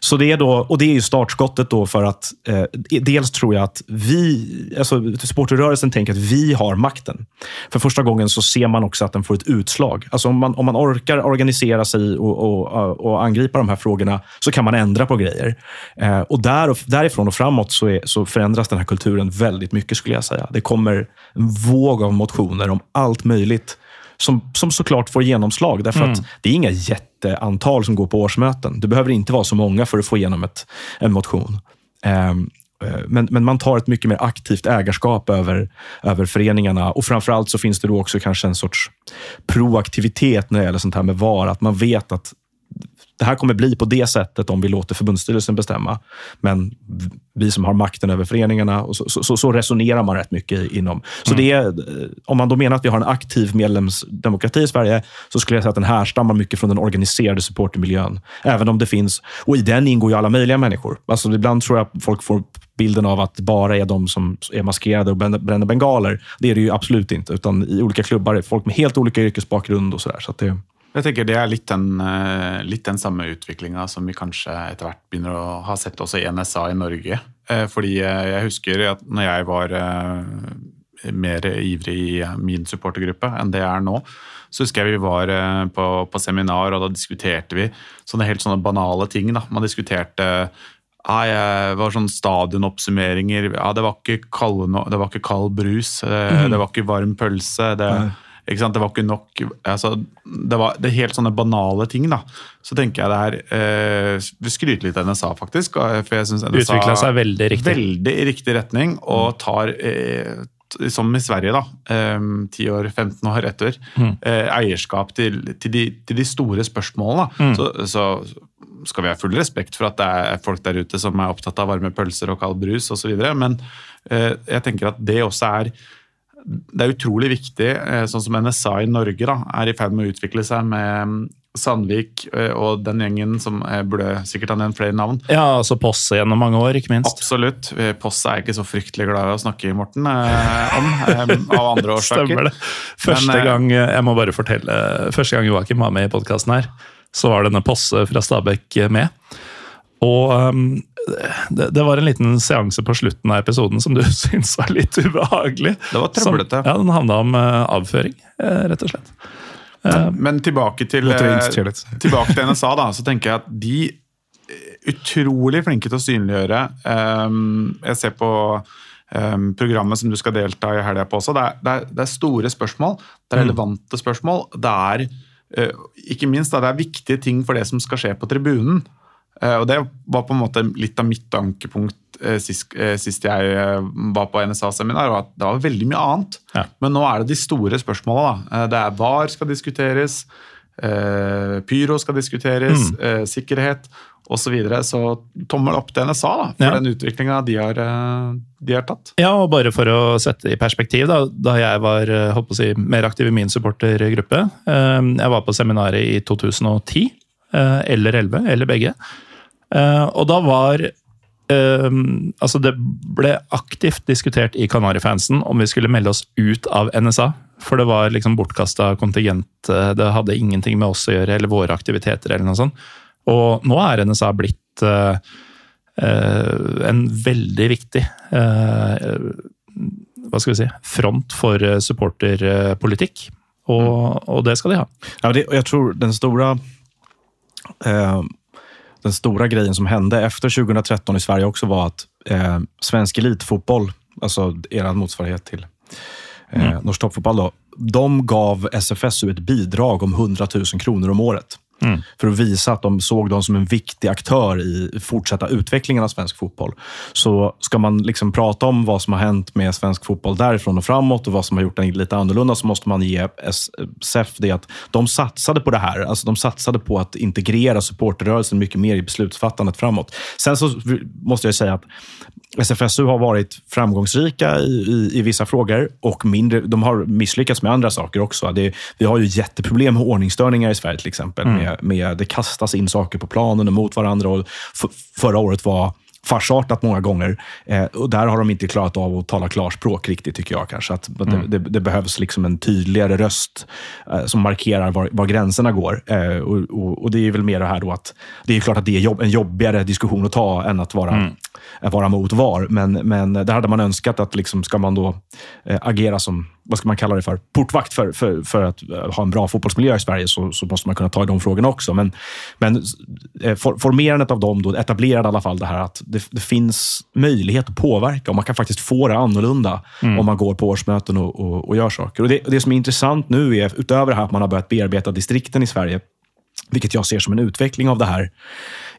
så det är då, och det är ju startskottet då för att eh, dels tror jag att vi, alltså supporterrörelsen tänker att vi har makten. För första gången så ser man också att den får ett utslag. Alltså om man, om man orkar organisera sig och, och, och angripa de här frågorna så kan man ändra på grejer. Eh, och där, därifrån och framåt så, är, så förändras den här kulturen väldigt mycket skulle jag säga. Det kommer en våg av motioner om allt möjligt som, som såklart får genomslag. Därför mm. att det är inga jätteantal som går på årsmöten. Det behöver inte vara så många för att få igenom ett, en motion. Um, men, men, man tar ett mycket mer aktivt ägarskap över, över föreningarna. Och framförallt så finns det då också en sorts proaktivitet när det gäller sånt här med VAR. Att man vet att det här kommer bli på det sättet om vi låter förbundsstyrelsen bestämma. Men vi som har makten över föreningarna, och så, så, så resonerar man rätt mycket inom. Så mm. det är, om man då menar att vi har en aktiv medlemsdemokrati i Sverige, så skulle jag säga att den härstammar mycket från den organiserade supportermiljön. Även om det finns, och i den ingår ju alla möjliga människor. Alltså ibland tror jag folk får bilden av att bara är de som är maskerade och bränner bengaler. Det är det ju absolut inte, utan i olika klubbar är folk med helt olika yrkesbakgrund och sådär. Så, så det, jeg tenker Det er litt den, eh, litt den samme utviklinga som vi kanskje etter hvert begynner å ha sett også i NSA i Norge. Eh, fordi eh, jeg husker at når jeg var mer ivrig i min supportergruppe enn det jeg er nå, så husker jeg vi var på, på seminar, og da diskuterte vi sånne helt sånne banale ting. Da. Man diskuterte ja, det var sånn stadionoppsummeringer. Ja, det var ikke kald, det var ikke kald brus, mm. det var ikke varm pølse. det... Mm det var ikke nok altså, det, var, det er helt sånne banale ting. da. Så tenker jeg det her eh, Vi skryter litt av NSA, faktisk. for jeg synes NSA Utvikla seg veldig riktig. Veldig i riktig retning, og tar eh, som i Sverige, da, 10 eh, år, 15 år etter, mm. eh, eierskap til, til, de, til, de, store spørsmålene. Mm. Så, så, skal vi ha full respekt for at det er folk der ute som er opptatt av varme pølser og kald brus osv., men eh, jeg tenker at det også er det er utrolig viktig, eh, sånn som NSA i Norge da, er i ferd med å utvikle seg med mm, Sandvik eh, og den gjengen som eh, burde sikkert ha nevnt flere navn. Ja, altså Posse gjennom mange år, ikke minst. Absolutt. Posse er ikke så fryktelig glad i å snakke, Morten, om, av andre årsaker. Stemmer det. Første Men, gang, jeg må bare fortelle, første gang Joakim var med i podkasten her, så var denne Posse fra Stabæk med. Og um, det, det, var en liten seanse på slutten av episoden som du syns var litt ubehagelig. Det var trøblete. ja, Den handla om uh, avføring, uh, rett og slett. Men tilbake til, tilbake til NSA, da, så tenker jeg at de utrolig flinke til å synliggjøre. Um, jeg ser på um, programmet som du skal delta i helga på også. Det er, det, er, det er store spørsmål. Det er relevante spørsmål. Det er uh, ikke minst da, det er viktige ting for det som skal skje på tribunen. Uh, og Det var på en måte litt av mitt ankepunkt uh, sist, uh, sist jeg var på NSA-seminar. var at Det var veldig mye annet. Ja. Men nå er det de store spørsmåla. Det er VAR skal diskuteres, pyro skal diskuteres, mm. sikkerhet osv. Så, videre. så tommel opp til NSA da, for Ja. den utviklinga de, de har tatt. Ja, og bare for å sette det i perspektiv, da, da jeg var eh, si, mer aktiv i min supportergruppe eh, Jeg var på seminaret i 2010, eh, eller 11, eller begge. Eh, Og da var Um, Altså, det ble aktivt diskutert i Kanarifansen om vi skulle melde oss ut av NSA. For det var liksom bortkasta kontingent. eh, Det hadde ingenting med oss å gjøre, eller våre aktiviteter, eller noe sånt. Og nå er NSA blitt uh, uh, en veldig viktig uh, hva skal vi si, front for supporterpolitikk. Og, og det skal de ha. Ja, jag tror den store den stora grejen som hände efter 2013 i Sverige också var att eh, svensk elitfotboll, alltså er motsvarighet till eh, norsk toppfotboll, då, de gav SFSU ett bidrag om 100 000 kronor om året. För att visa att de såg dem som en viktig aktör i fortsatta utvecklingen av svensk fotboll. Så ska man liksom prata om vad som har hänt med svensk fotboll därifrån och framåt och vad som har gjort den lite annorlunda så måste man ge SF det att de satsade på det här. Alltså de satsade på att integrera supporterrörelsen mycket mer i beslutsfattandet framåt. Sen så måste jag säga att SFSU har varit framgångsrika i, i, i vissa frågor och mindre, de har misslyckats med andra saker också. Det, vi har ju jätteproblem med ordningsstörningar i Sverige till exempel. Med, med, det kastas in saker på planen och mot varandra. Och för, förra året var farsartat många gånger. Eh, och där har de inte klarat av att tala klarspråk riktigt, tycker jag. kanske. Att det, det, det behövs liksom en tydligare röst eh, som markerar var, var gränserna går. Eh, och, och, och Det är väl mer det här då att det är klart att det är jobb, en jobbigare diskussion att ta än att vara, att vara mot VAR. Men, men där hade man önskat att liksom, ska man då eh, agera som vad ska man kalla det för, portvakt för, för, för att eh, ha en bra fotbollsmiljö i Sverige så, så måste man kunna ta i de frågorna också. Men, men eh, for, formerandet av dem då etablerade i alla fall det här att det, det finns möjlighet att påverka och man kan faktiskt få det annorlunda om man går på årsmöten och, och, och gör saker. Och det, det som är intressant nu är, utöver det här att man har börjat bearbeta distrikten i Sverige, vilket jag ser som en utveckling av det här,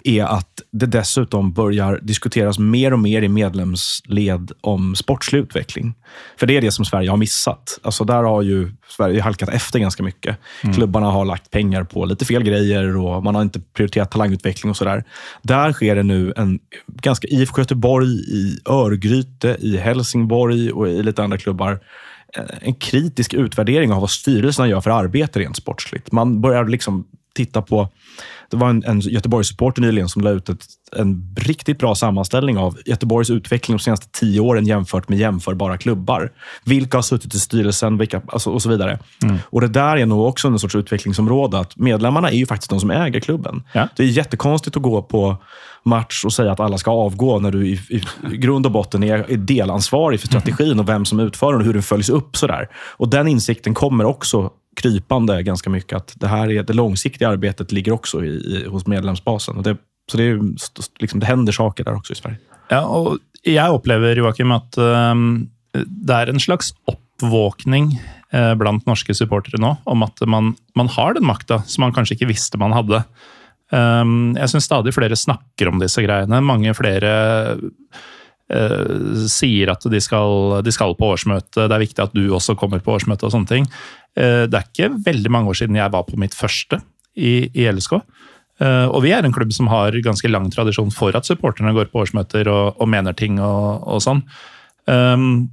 är att det dessutom börjar diskuteras mer och mer i medlemsled om sportslig utveckling. För det är det som Sverige har missat. Alltså där har ju Sverige halkat efter ganska mycket. Klubbarna har lagt pengar på lite fel grejer och man har inte prioriterat talangutveckling och sådär. Där sker det nu en ganska IFK Göteborg, i Örgryte, i Helsingborg och i lite andra klubbar en kritisk utvärdering av vad styrelserna gör för arbete rent sportsligt. Man börjar liksom titta på... Det var en, en Göteborgssupporter nyligen som la ut ett, en riktigt bra sammanställning av Göteborgs utveckling de senaste tio åren jämfört med jämförbara klubbar. Vilka har suttit i styrelsen vilka, alltså, och så vidare. Och Det där är nog också en sorts utvecklingsområde. att Medlemmarna är ju faktiskt de som äger klubben. Ja. Det är jättekonstigt att gå på match och säga att alla ska avgå när du i, i, i grund och botten är, är delansvarig för strategin och vem som utför den och hur den följs upp. Sådär. Och Den insikten kommer också krypande ganska mycket. Att det här är det långsiktiga arbetet ligger också i, i, hos medlemsbasen. Det, så det, är, liksom, det händer saker där också i Sverige. Ja, og jeg opplever, Joakim, at um, det er en slags oppvåkning eh, blant norske supportere nå, om at man, man har den makta som man kanskje ikke visste man hadde. Um, jeg syns stadig flere snakker om disse greiene. Mange flere sier at de skal, de skal på årsmøte. Det er viktig at du også kommer på årsmøte og sånne ting. Eh, det er ikke veldig mange år siden jeg var på mitt første i, i LSK. Eh, og vi er en klubb som har ganske lang tradisjon for at supporterne går på årsmøter og, og mener ting og, og sånn. Um,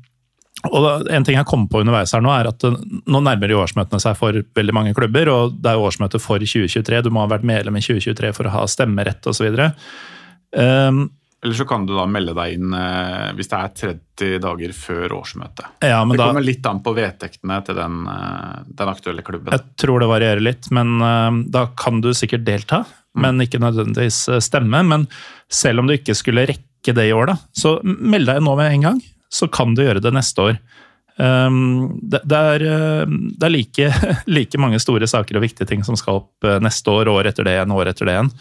og En ting jeg kom på underveis her nå, er at eh, nå nærmer jo årsmøtene seg for veldig mange klubber. og Det er jo årsmøte for 2023. Du må ha vært medlem i 2023 for å ha stemmerett osv. Um, Eller så kan du da melde deg inn eh, hvis det er 30 dager før årsmøtet. ja, men Det da, kommer litt an på vedtektene til den, eh, den aktuelle klubben. Jeg tror det varierer litt, men eh, da kan du sikkert delta. Men ikke nødvendigvis eh, stemme. Men selv om du ikke skulle rekke det i år, da, så meld deg nå med en gang. Så kan du gjøre det neste år. Um, det, det, er, det er like, like mange store saker og viktige ting som skal opp neste år, år etter det igjen, år etter det igjen.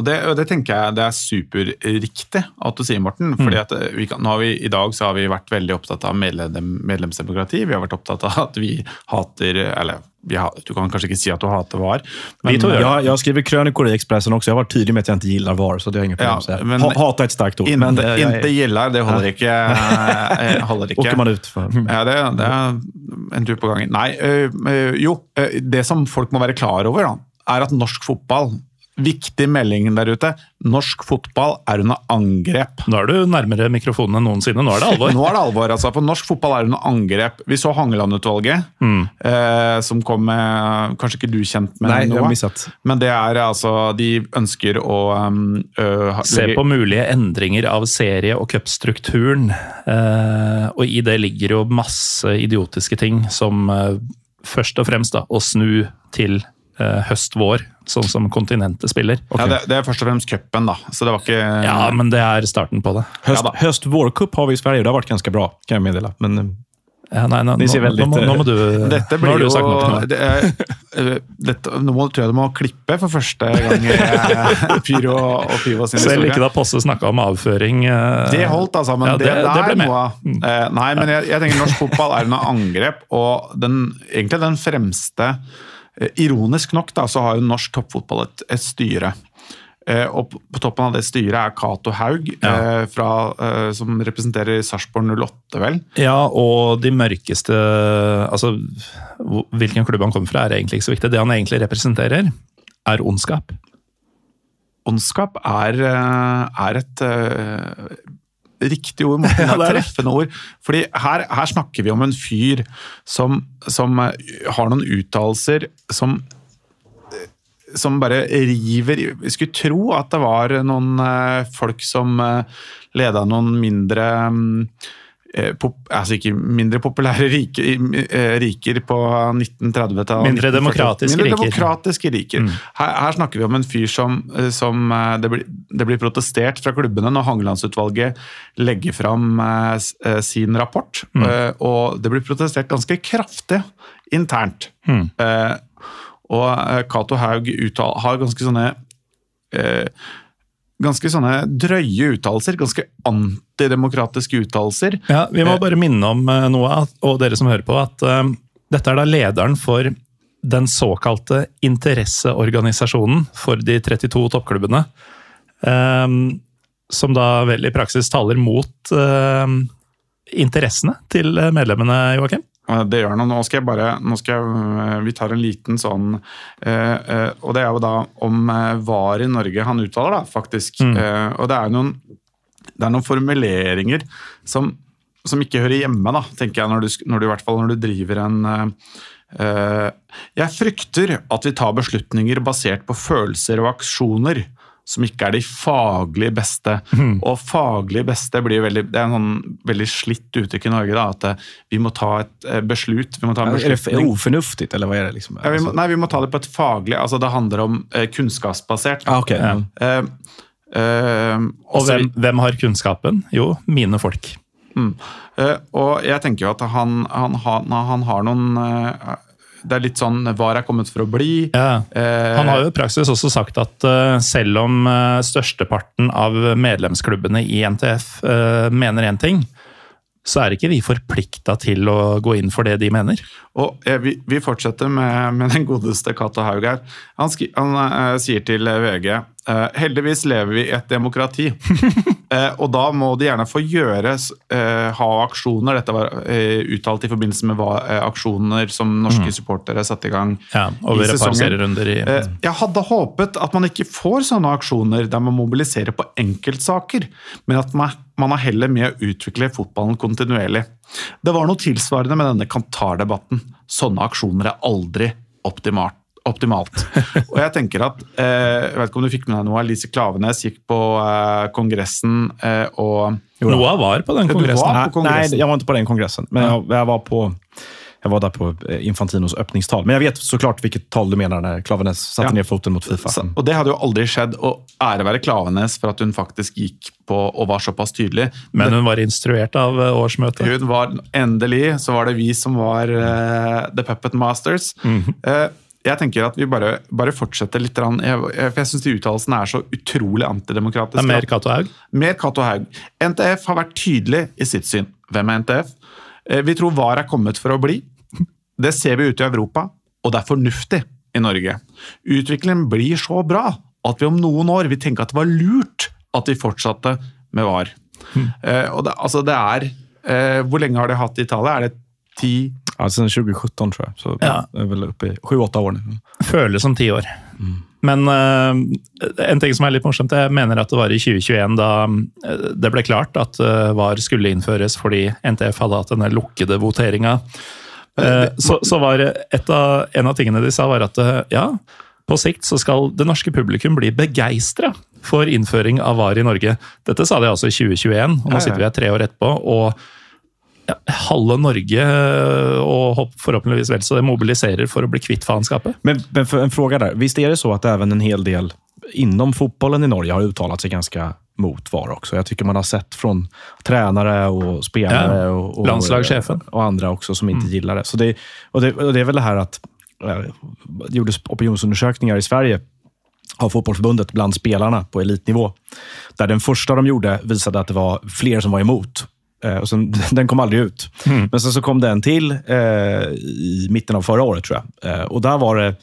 Og det, og det, tenker jeg det er superriktig at du sier, Morten. fordi at eh, vi kan, nå har vi, I dag så har vi vært veldig opptatt av medlem, medlemsdemokrati. Vi har vært opptatt av at vi hater Eller har, du kan kanskje ikke si at du hater VAR. Men, jeg, jeg har skrevet krønikor i Expressen også. Jeg har vært tydelig med at jeg ikke liker VAR. så det er ingen problem ja, men, ha, Hata et sterkt ord. Inte, men, inte gillar, det holder ikke. Eh, holder ikke. Åker man ut for. Ja, det, det, er en tur på gangen. Nei, øh, jo. Det som folk må være klar over, da, er at norsk fotball Viktig melding der ute. Norsk fotball er under angrep. Nå er du nærmere mikrofonen enn noensinne. Nå er det alvor. Nå er det alvor, altså. For norsk fotball er under angrep. Vi så Hangeland-utvalget, mm. eh, som kom med Kanskje ikke du kjent med Nei, noe? Men det er altså De ønsker å um, øh, Se på mulige endringer av serie- og cupstrukturen. Eh, og i det ligger jo masse idiotiske ting som eh, først og fremst da, å snu til Eh, høst-vår, sånn som kontinentet spiller. Okay. Ja, det, det, er først og fremst cupen, da. Så det var ikke Ja, men det er starten på det. Høst-vår-cup har vi i Sverige, det har vært ganske bra, kan jeg meddele. Men eh, ja, nei, nå, nå, veldig, nå, nå, må du Dette blir nå har du sagt noe. Nå. Det er, dette, nå må, tror jeg du må klippe for første gang Pyro og Pivo sin Selv ikke da Posse snakka om avføring. Det holdt, altså. Men ja, det, det, det, ble med. Noe, nei, men jeg, jeg tenker norsk fotball er under angrep, og den, egentlig den fremste Eh, ironisk nok da, så har jo norsk toppfotball et, et styre. Eh, og på toppen av det styret er Cato Haug, ja. eh, fra, eh, som representerer Sarpsborg 08, vel? Ja, og de mørkeste Altså, hvilken klubb han kommer fra, er egentlig ikke så viktig. Det han egentlig representerer, er ondskap. Ondskap er, eh, er et riktig ord, Morten. Ja, det treffende ord. Fordi her, her, snakker vi om en fyr som, som eh, har noen uttalelser som eh, som bare river Vi skulle tro at det var noen eh, folk som leda noen mindre mm, pop, altså ikke mindre populære riker, eh, riker på 1930-tallet. Mindre demokratiske mindre riker. Demokratiske riker. Mm. Her, her, snakker vi om en fyr som, eh, som det, blir, det, blir, protestert fra klubbene når Hangelandsutvalget legger fram sin rapport. Mm. Og det blir protestert ganske kraftig internt. Mm. Og Cato Haug har ganske sånne ganske sånne drøye uttalelser. Ganske antidemokratiske uttalelser. Ja, Vi må bare minne om eh, noe, og dere som hører på, at uh, dette er da lederen for den såkalte interesseorganisasjonen for de 32 toppklubbene. Um, som da vel i praksis taler mot uh, interessene til medlemmene, Joakim? Det gjør noe. Nå skal jeg bare nå skal jeg, eh, Vi tar en liten sånn eh, eh, Og det er jo da om eh, VAR i Norge han uttaler, da, faktisk. Mm. Eh, og det er noen, det er noen formuleringer som, som, ikke hører hjemme, da, tenker jeg, når du, når du, i hvert fall når du driver en eh, Jeg frykter at vi tar beslutninger basert på følelser og aksjoner som ikke er de faglig beste. Mm. Og faglig beste blir veldig, det er en sånn veldig slitt uttrykk i Norge. da, At eh, vi må ta et eh, beslut. vi må ta en beslutning. Er det ufornuftig, eller hva er det? liksom? Ja, vi må, nei, vi må ta det på et faglig altså Det handler om eh, kunnskapsbasert. Ah, okay. ja. Eh, eh, og hvem, hvem, har kunnskapen? Jo, mine folk. Mm. Uh, og jeg tenker jo at han, han, han, han har noen det er litt sånn VAR er kommet for å bli. Ja. Eh, Han har jo i praksis også sagt at uh, selv om uh, størsteparten av medlemsklubbene i NTF mener én ting, så er ikke vi forplikta til å gå inn for det de mener. Og Vi, vi fortsetter med, med, den godeste Cato Haug her. Han, skri, han sier til VG eh, heldigvis lever vi i et demokrati. uh, og da må de gjerne få gjøres, uh, ha aksjoner. Dette var uttalt i forbindelse med hva, aksjoner som norske mm. supportere satte i gang ja, over i sesongen. I... jeg hadde håpet at man ikke får sånne aksjoner der man mobiliserer på enkeltsaker, men at man, man er heller med å utvikle fotballen kontinuerlig. Det var noe tilsvarende med denne Kantar-debatten. Sånne aksjoner er aldri optimalt optimalt. Og jeg tenker at, eh, jeg vet ikke om du fikk med deg noe, Lise Klavenes gikk på eh, Kongressen eh, og Noah var på den kongressen. På kongressen. Nei, jeg var ikke på den kongressen, men jeg, jeg var på Jag var där på eh, Infantinos öppningstal. Men jag vet såklart vilket tal du menar när Klaveness satte Ja. ner foten mot Fifa. Så, og det hadde jo aldri skjedd, og ære være Klavenes for at hun faktisk gikk på og var såpass tydelig. Men hun var instruert av eh, årsmøtet. Hun var endelig, så var det vi som var uh, The Puppet Masters. Mhm. uh, jeg tenker at vi bare, bare fortsetter litt. grann. Jeg, jeg, for jeg syns de uttalelsene er så utrolig Det antidemokratiske. er mer Cato Haug. Mer Cato Haug. NTF har vært tydelig i sitt syn. Hvem er NTF? Eh, Vi tror VAR er kommet for å bli. Det ser vi ute i Europa, og det er fornuftig i Norge. Utviklingen blir så bra at vi om noen år vil tenke at det var lurt at vi fortsatte med VAR. Mm. og det, altså det er eh, Hvor lenge har de hatt det i Italia? Er det ti Ja, Siden 2017 tror jeg. Så Ja. det er vel oppe i sju-åtte år nu. Føles som ti år. Men uh, en ting som er litt morsomt, jeg mener at det var i 2021 da eh, det ble klart at eh, VAR skulle innføres fordi NTF hadde hatt denne lukkede voteringa. Eh, så, så var et av, en av tingene de sa, var at eh, ja, på sikt så skal det norske publikum bli begeistra for innføring av VAR i Norge. Dette sa de altså i 2021, og nå sitter vi her tre år etterpå. og ja, halve Norge, og forhåpentligvis vel så det, mobiliserer for å bli kvitt faenskapet. Men, men en fråga der. Visst er det så det er en hel del inom fotbollen i Norge har uttalat sig ganska mot VAR också? Jag tycker man har sett från tränare och spelare Ja, och, och, landslagschefen. och andra också som inte gillar det. Så det, och det. Och det är väl det här att eh, det gjordes opinionsundersökningar i Sverige av fotbollsförbundet bland spelarna på elitnivå. Där den första de gjorde visade att det var fler som var emot. Eh, och sen, den kom aldrig ut. Men sen så kom det en till eh, i mitten av förra året, tror jag. Eh, och där var det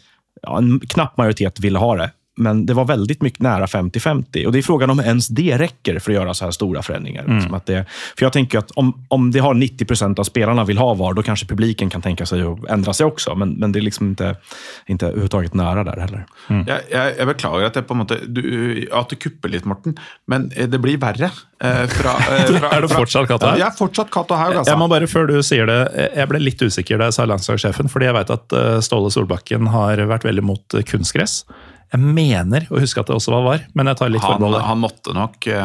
ja, en knapp majoritet ville ha det. Men det var väldigt mycket nära 50-50. Och det är frågan om ens det räcker för att göra så här stora förändringar. Liksom att det, för jag tänker att om, om det har 90 procent av spelarna vill ha VAR, då kanske publiken kan tänka sig att ändra sig också. Men, men det är liksom inte, inte överhuvudtaget nära där heller. Jeg, jag, jag beklager at det på en måte du, at du kupper litt, Morten, men eh, det blir verre. eh, Fra, eh, fra, Er du fortsatt Cato Haug? Ja, fortsatt Cato Haug, altså. Jeg må bare, før du sier det, jeg ble litt usikker da jeg sa landslagssjefen, fordi jeg vet at eh, Ståle Solbakken har vært veldig mot eh, kunstgress. Jeg mener å huske at det også var var, men jeg tar litt han, forbehold. han, måtte nok, eh,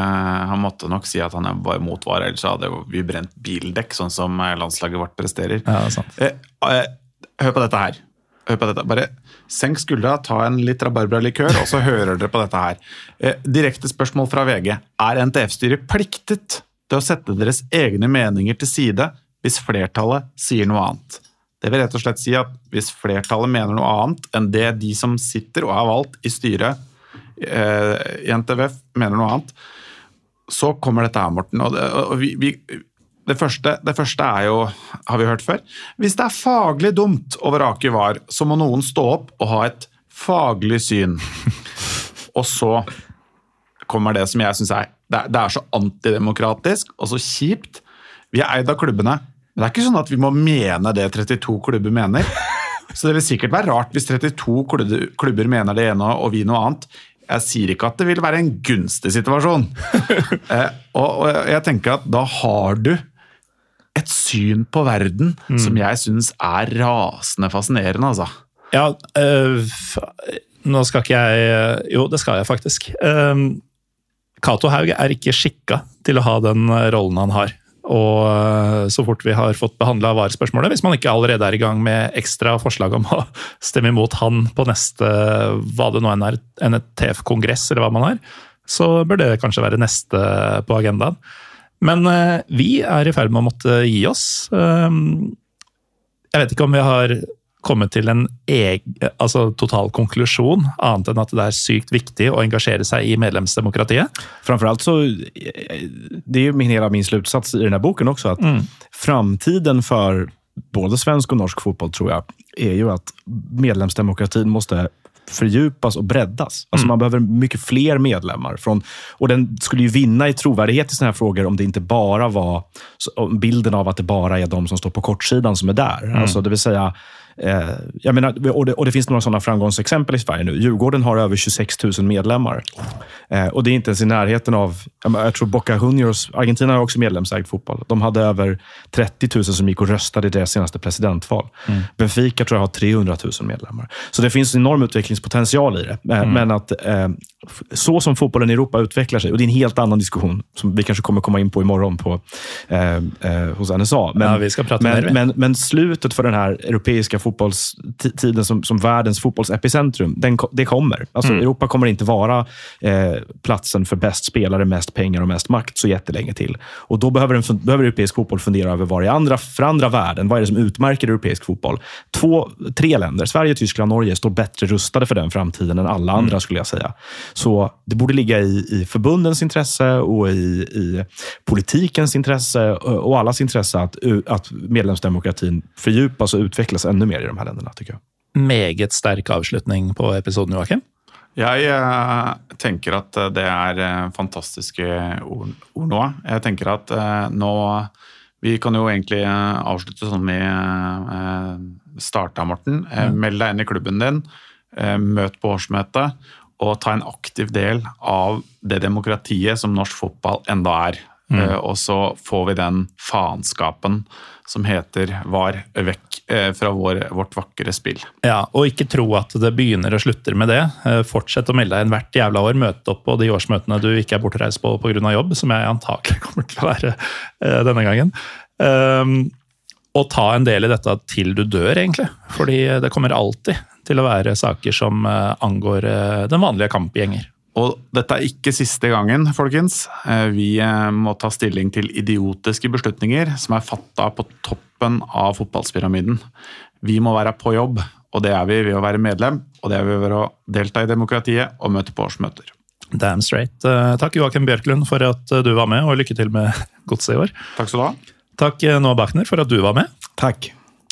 han måtte nok si at han var imot VAR, ellers hadde vi brent bildekk, sånn som eh, landslaget vårt presterer. Ja, sant. Eh, hør på dette her. Hør på dette. Bare senk skuldra, ta en litt rabarbralikør, og så hører dere på dette her. Direkte spørsmål fra VG. Er NTF-styret pliktet til å sette deres egne meninger til side hvis flertallet sier noe annet? Det vil rett og slett si at hvis flertallet mener noe annet enn det de som sitter og er valgt i styret eh, i NTVF, mener noe annet, så kommer dette her, Morten. Og det, og vi, vi, det, første, det første er jo, har vi hørt før, hvis det er faglig dumt å vrake VAR, så må noen stå opp og ha et faglig syn. Og så kommer det som jeg syns er det er så antidemokratisk og så kjipt. Vi er eid av klubbene, men det er ikke sånn at vi må mene det 32 klubber mener. Så det vil sikkert være rart hvis 32 klubber- mener det ene og vi noe annet. Jeg sier ikke at det vil være en gunstig situasjon. eh, og, og jeg tenker at da har du et syn på verden som jeg syns er rasende fascinerende, altså. Ja, øh, nå skal ikke jeg Jo, det skal jeg faktisk. Um, Cato Haug er ikke skikka til å ha den rollen han har. Og øh, så fort vi har fått behandla VAR-spørsmålet, hvis man ikke allerede er i gang med ekstra forslag om å stemme imot han på neste hva det nå enn er, NTF-kongress eller hva man har, så bør det kanskje være neste på agendaen. Men øh, vi er i ferd med å måtte gi oss. Um, jeg vet ikke om vi har kommet til en eg, altså total konklusjon, annet enn at det er sykt viktig å engasjere seg i medlemsdemokratiet. Framfor alt så, det er jo min, hele min slutsats i denne boken boken at mm. framtiden for både svensk og norsk fotball, tror jeg, er jo at medlemsdemokratin måtte fördjupas och breddas. Alltså Man behöver mycket fler medlemmar. Från, och Den skulle ju vinna i trovärdighet i sånne här frågor om det inte bara var bilden av at det bare er de som står på kortsidan som er der. Mm. Alltså det vill säga, eh, jag menar, och, det, och det finns några sådana framgångsexempel i Sverige nu. Djurgården har över 26 000 medlemmar. Eh, och det är inte ens i närheten av... Jag, tror Boca Juniors, Argentina har också medlemsägd fotboll. De hade över 30 000 som gick och röstade i deras senaste presidentval. Benfica tror jag har 300 000 medlemmar. Så det finns enorm utvecklingspotential i det. Eh, Men att, eh, så som fotbollen i Europa utvecklar seg, og det er en helt annen diskusjon som vi kanskje kommer komme inn på imorgon på, eh, eh, hos NSA. Men, Ja, vi skal prate men, mer. men, men slutet for den her europeiske fotbollstiden som, som verdens fotbollsepicentrum, den, det kommer. Alltså, Mm. Europa kommer ikke være eh, plassen for best spillere, mest pengar og mest makt så jättelänge til. Og da behøver, en, behöver europeisk fotboll fundera över vad det andra, för andra världen. Vad är det som utmärker europeisk fotboll? Två, tre länder, Sverige, Tyskland, Norge, står bättre rustade för den framtiden enn alle andre, mm. skulle jag säga. Så det borde ligga i, i förbundens intresse och i, i politikens intresse och och allas intresse att, att medlemsdemokratin fördjupas och utvecklas ännu mer i de här länderna, tycker jag. Meget sterk avslutning på episoden, Joakim. Jeg eh, tenker at eh, det er eh, fantastiske ord, ord nå. Jeg tenker at eh, nå Vi kan jo egentlig eh, avslutte sånn vi eh, starta, Morten. Eh, Meld deg inn i klubben din. Eh, møt på årsmøtet. Og ta en aktiv del av det demokratiet som norsk fotball enda er. Eh, og så får vi den faenskapen som heter 'var vekk uh, fra vår, vårt vakre spill'. Ja, Og ikke tro at det begynner og slutter med det. Uh, Fortsett å melde deg inn hvert jævla år. Møte opp på de årsmøtene du ikke er bortreist på pga. jobb, som jeg antakelig kommer til å være denne gangen. Um, og ta en del i dette til du dør, egentlig. Fordi det kommer alltid til å være saker som eh, angår eh, den vanlige kampgjenger. Og dette er ikke siste gangen, folkens. Eh, Vi må ta stilling til idiotiske beslutninger som er fatta på toppen av fotballspyramiden. Vi må være på jobb, og det er vi ved å være medlem. Og det er vi ved å delta i demokratiet og møte på årsmøter. Damn straight. Takk Joakim Bjørklund for at du var med, og lykke til med godset i år. Takk skal du ha. Takk eh, Noah Bachner for at du var med. Tack.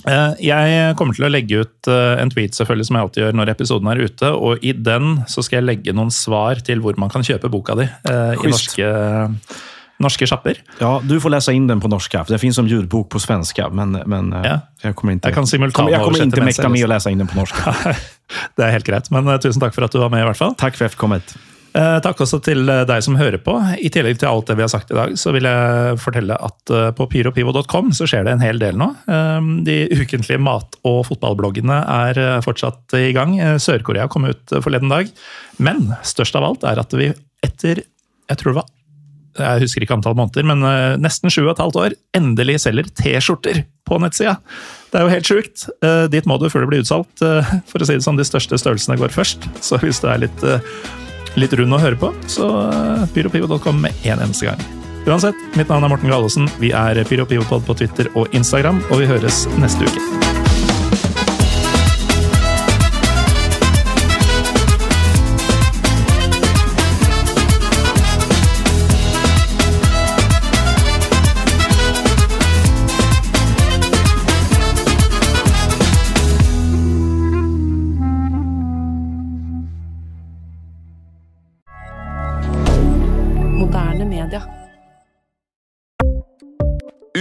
Eh, Jeg kommer til å legge ut eh, en tweet selvfølgelig som jeg alltid gjør når episoden er ute, og i den så skal jeg legge noen svar til hvor man kan kjøpe boka di eh, i norske, norske sjapper. Ja, du får lese inn den på norsk. for Det fins som ljudbok på svensk. men, men Ja. jeg kommer ikke, jeg kan jeg kommer ikke mekta med å lese med att läsa in den på norsk. Det er helt greit, men tusen takk for at du var med i hvert fall. Takk for at jeg fikk komme. Takk også til eh, deg som hører på. I tillegg til alt det vi har sagt i dag, så vil jeg fortelle at eh, på pyropivo.com så skjer det en hel del nå. Eh, De ukentlige mat- og fotballbloggene er eh, fortsatt i gang. Eh, Sør-Korea kom ut eh, forleden dag. Men størst av alt er at vi etter jeg tror det var jeg husker ikke antall måneder, men eh, nesten sju og et halvt år, endelig selger T-skjorter på nettsida. Det er jo helt sjukt. Eh, dit må du før det blir utsolgt. Eh, for å si det sånn, de største størrelsene går først. Så hvis du er litt, eh, litt rund å høre på, så uh, pyropivo.com med en eneste gang. Uansett, mitt navn er Morten Gallosen. Vi er Pyropivopod på Twitter og Instagram, og vi høres neste uke.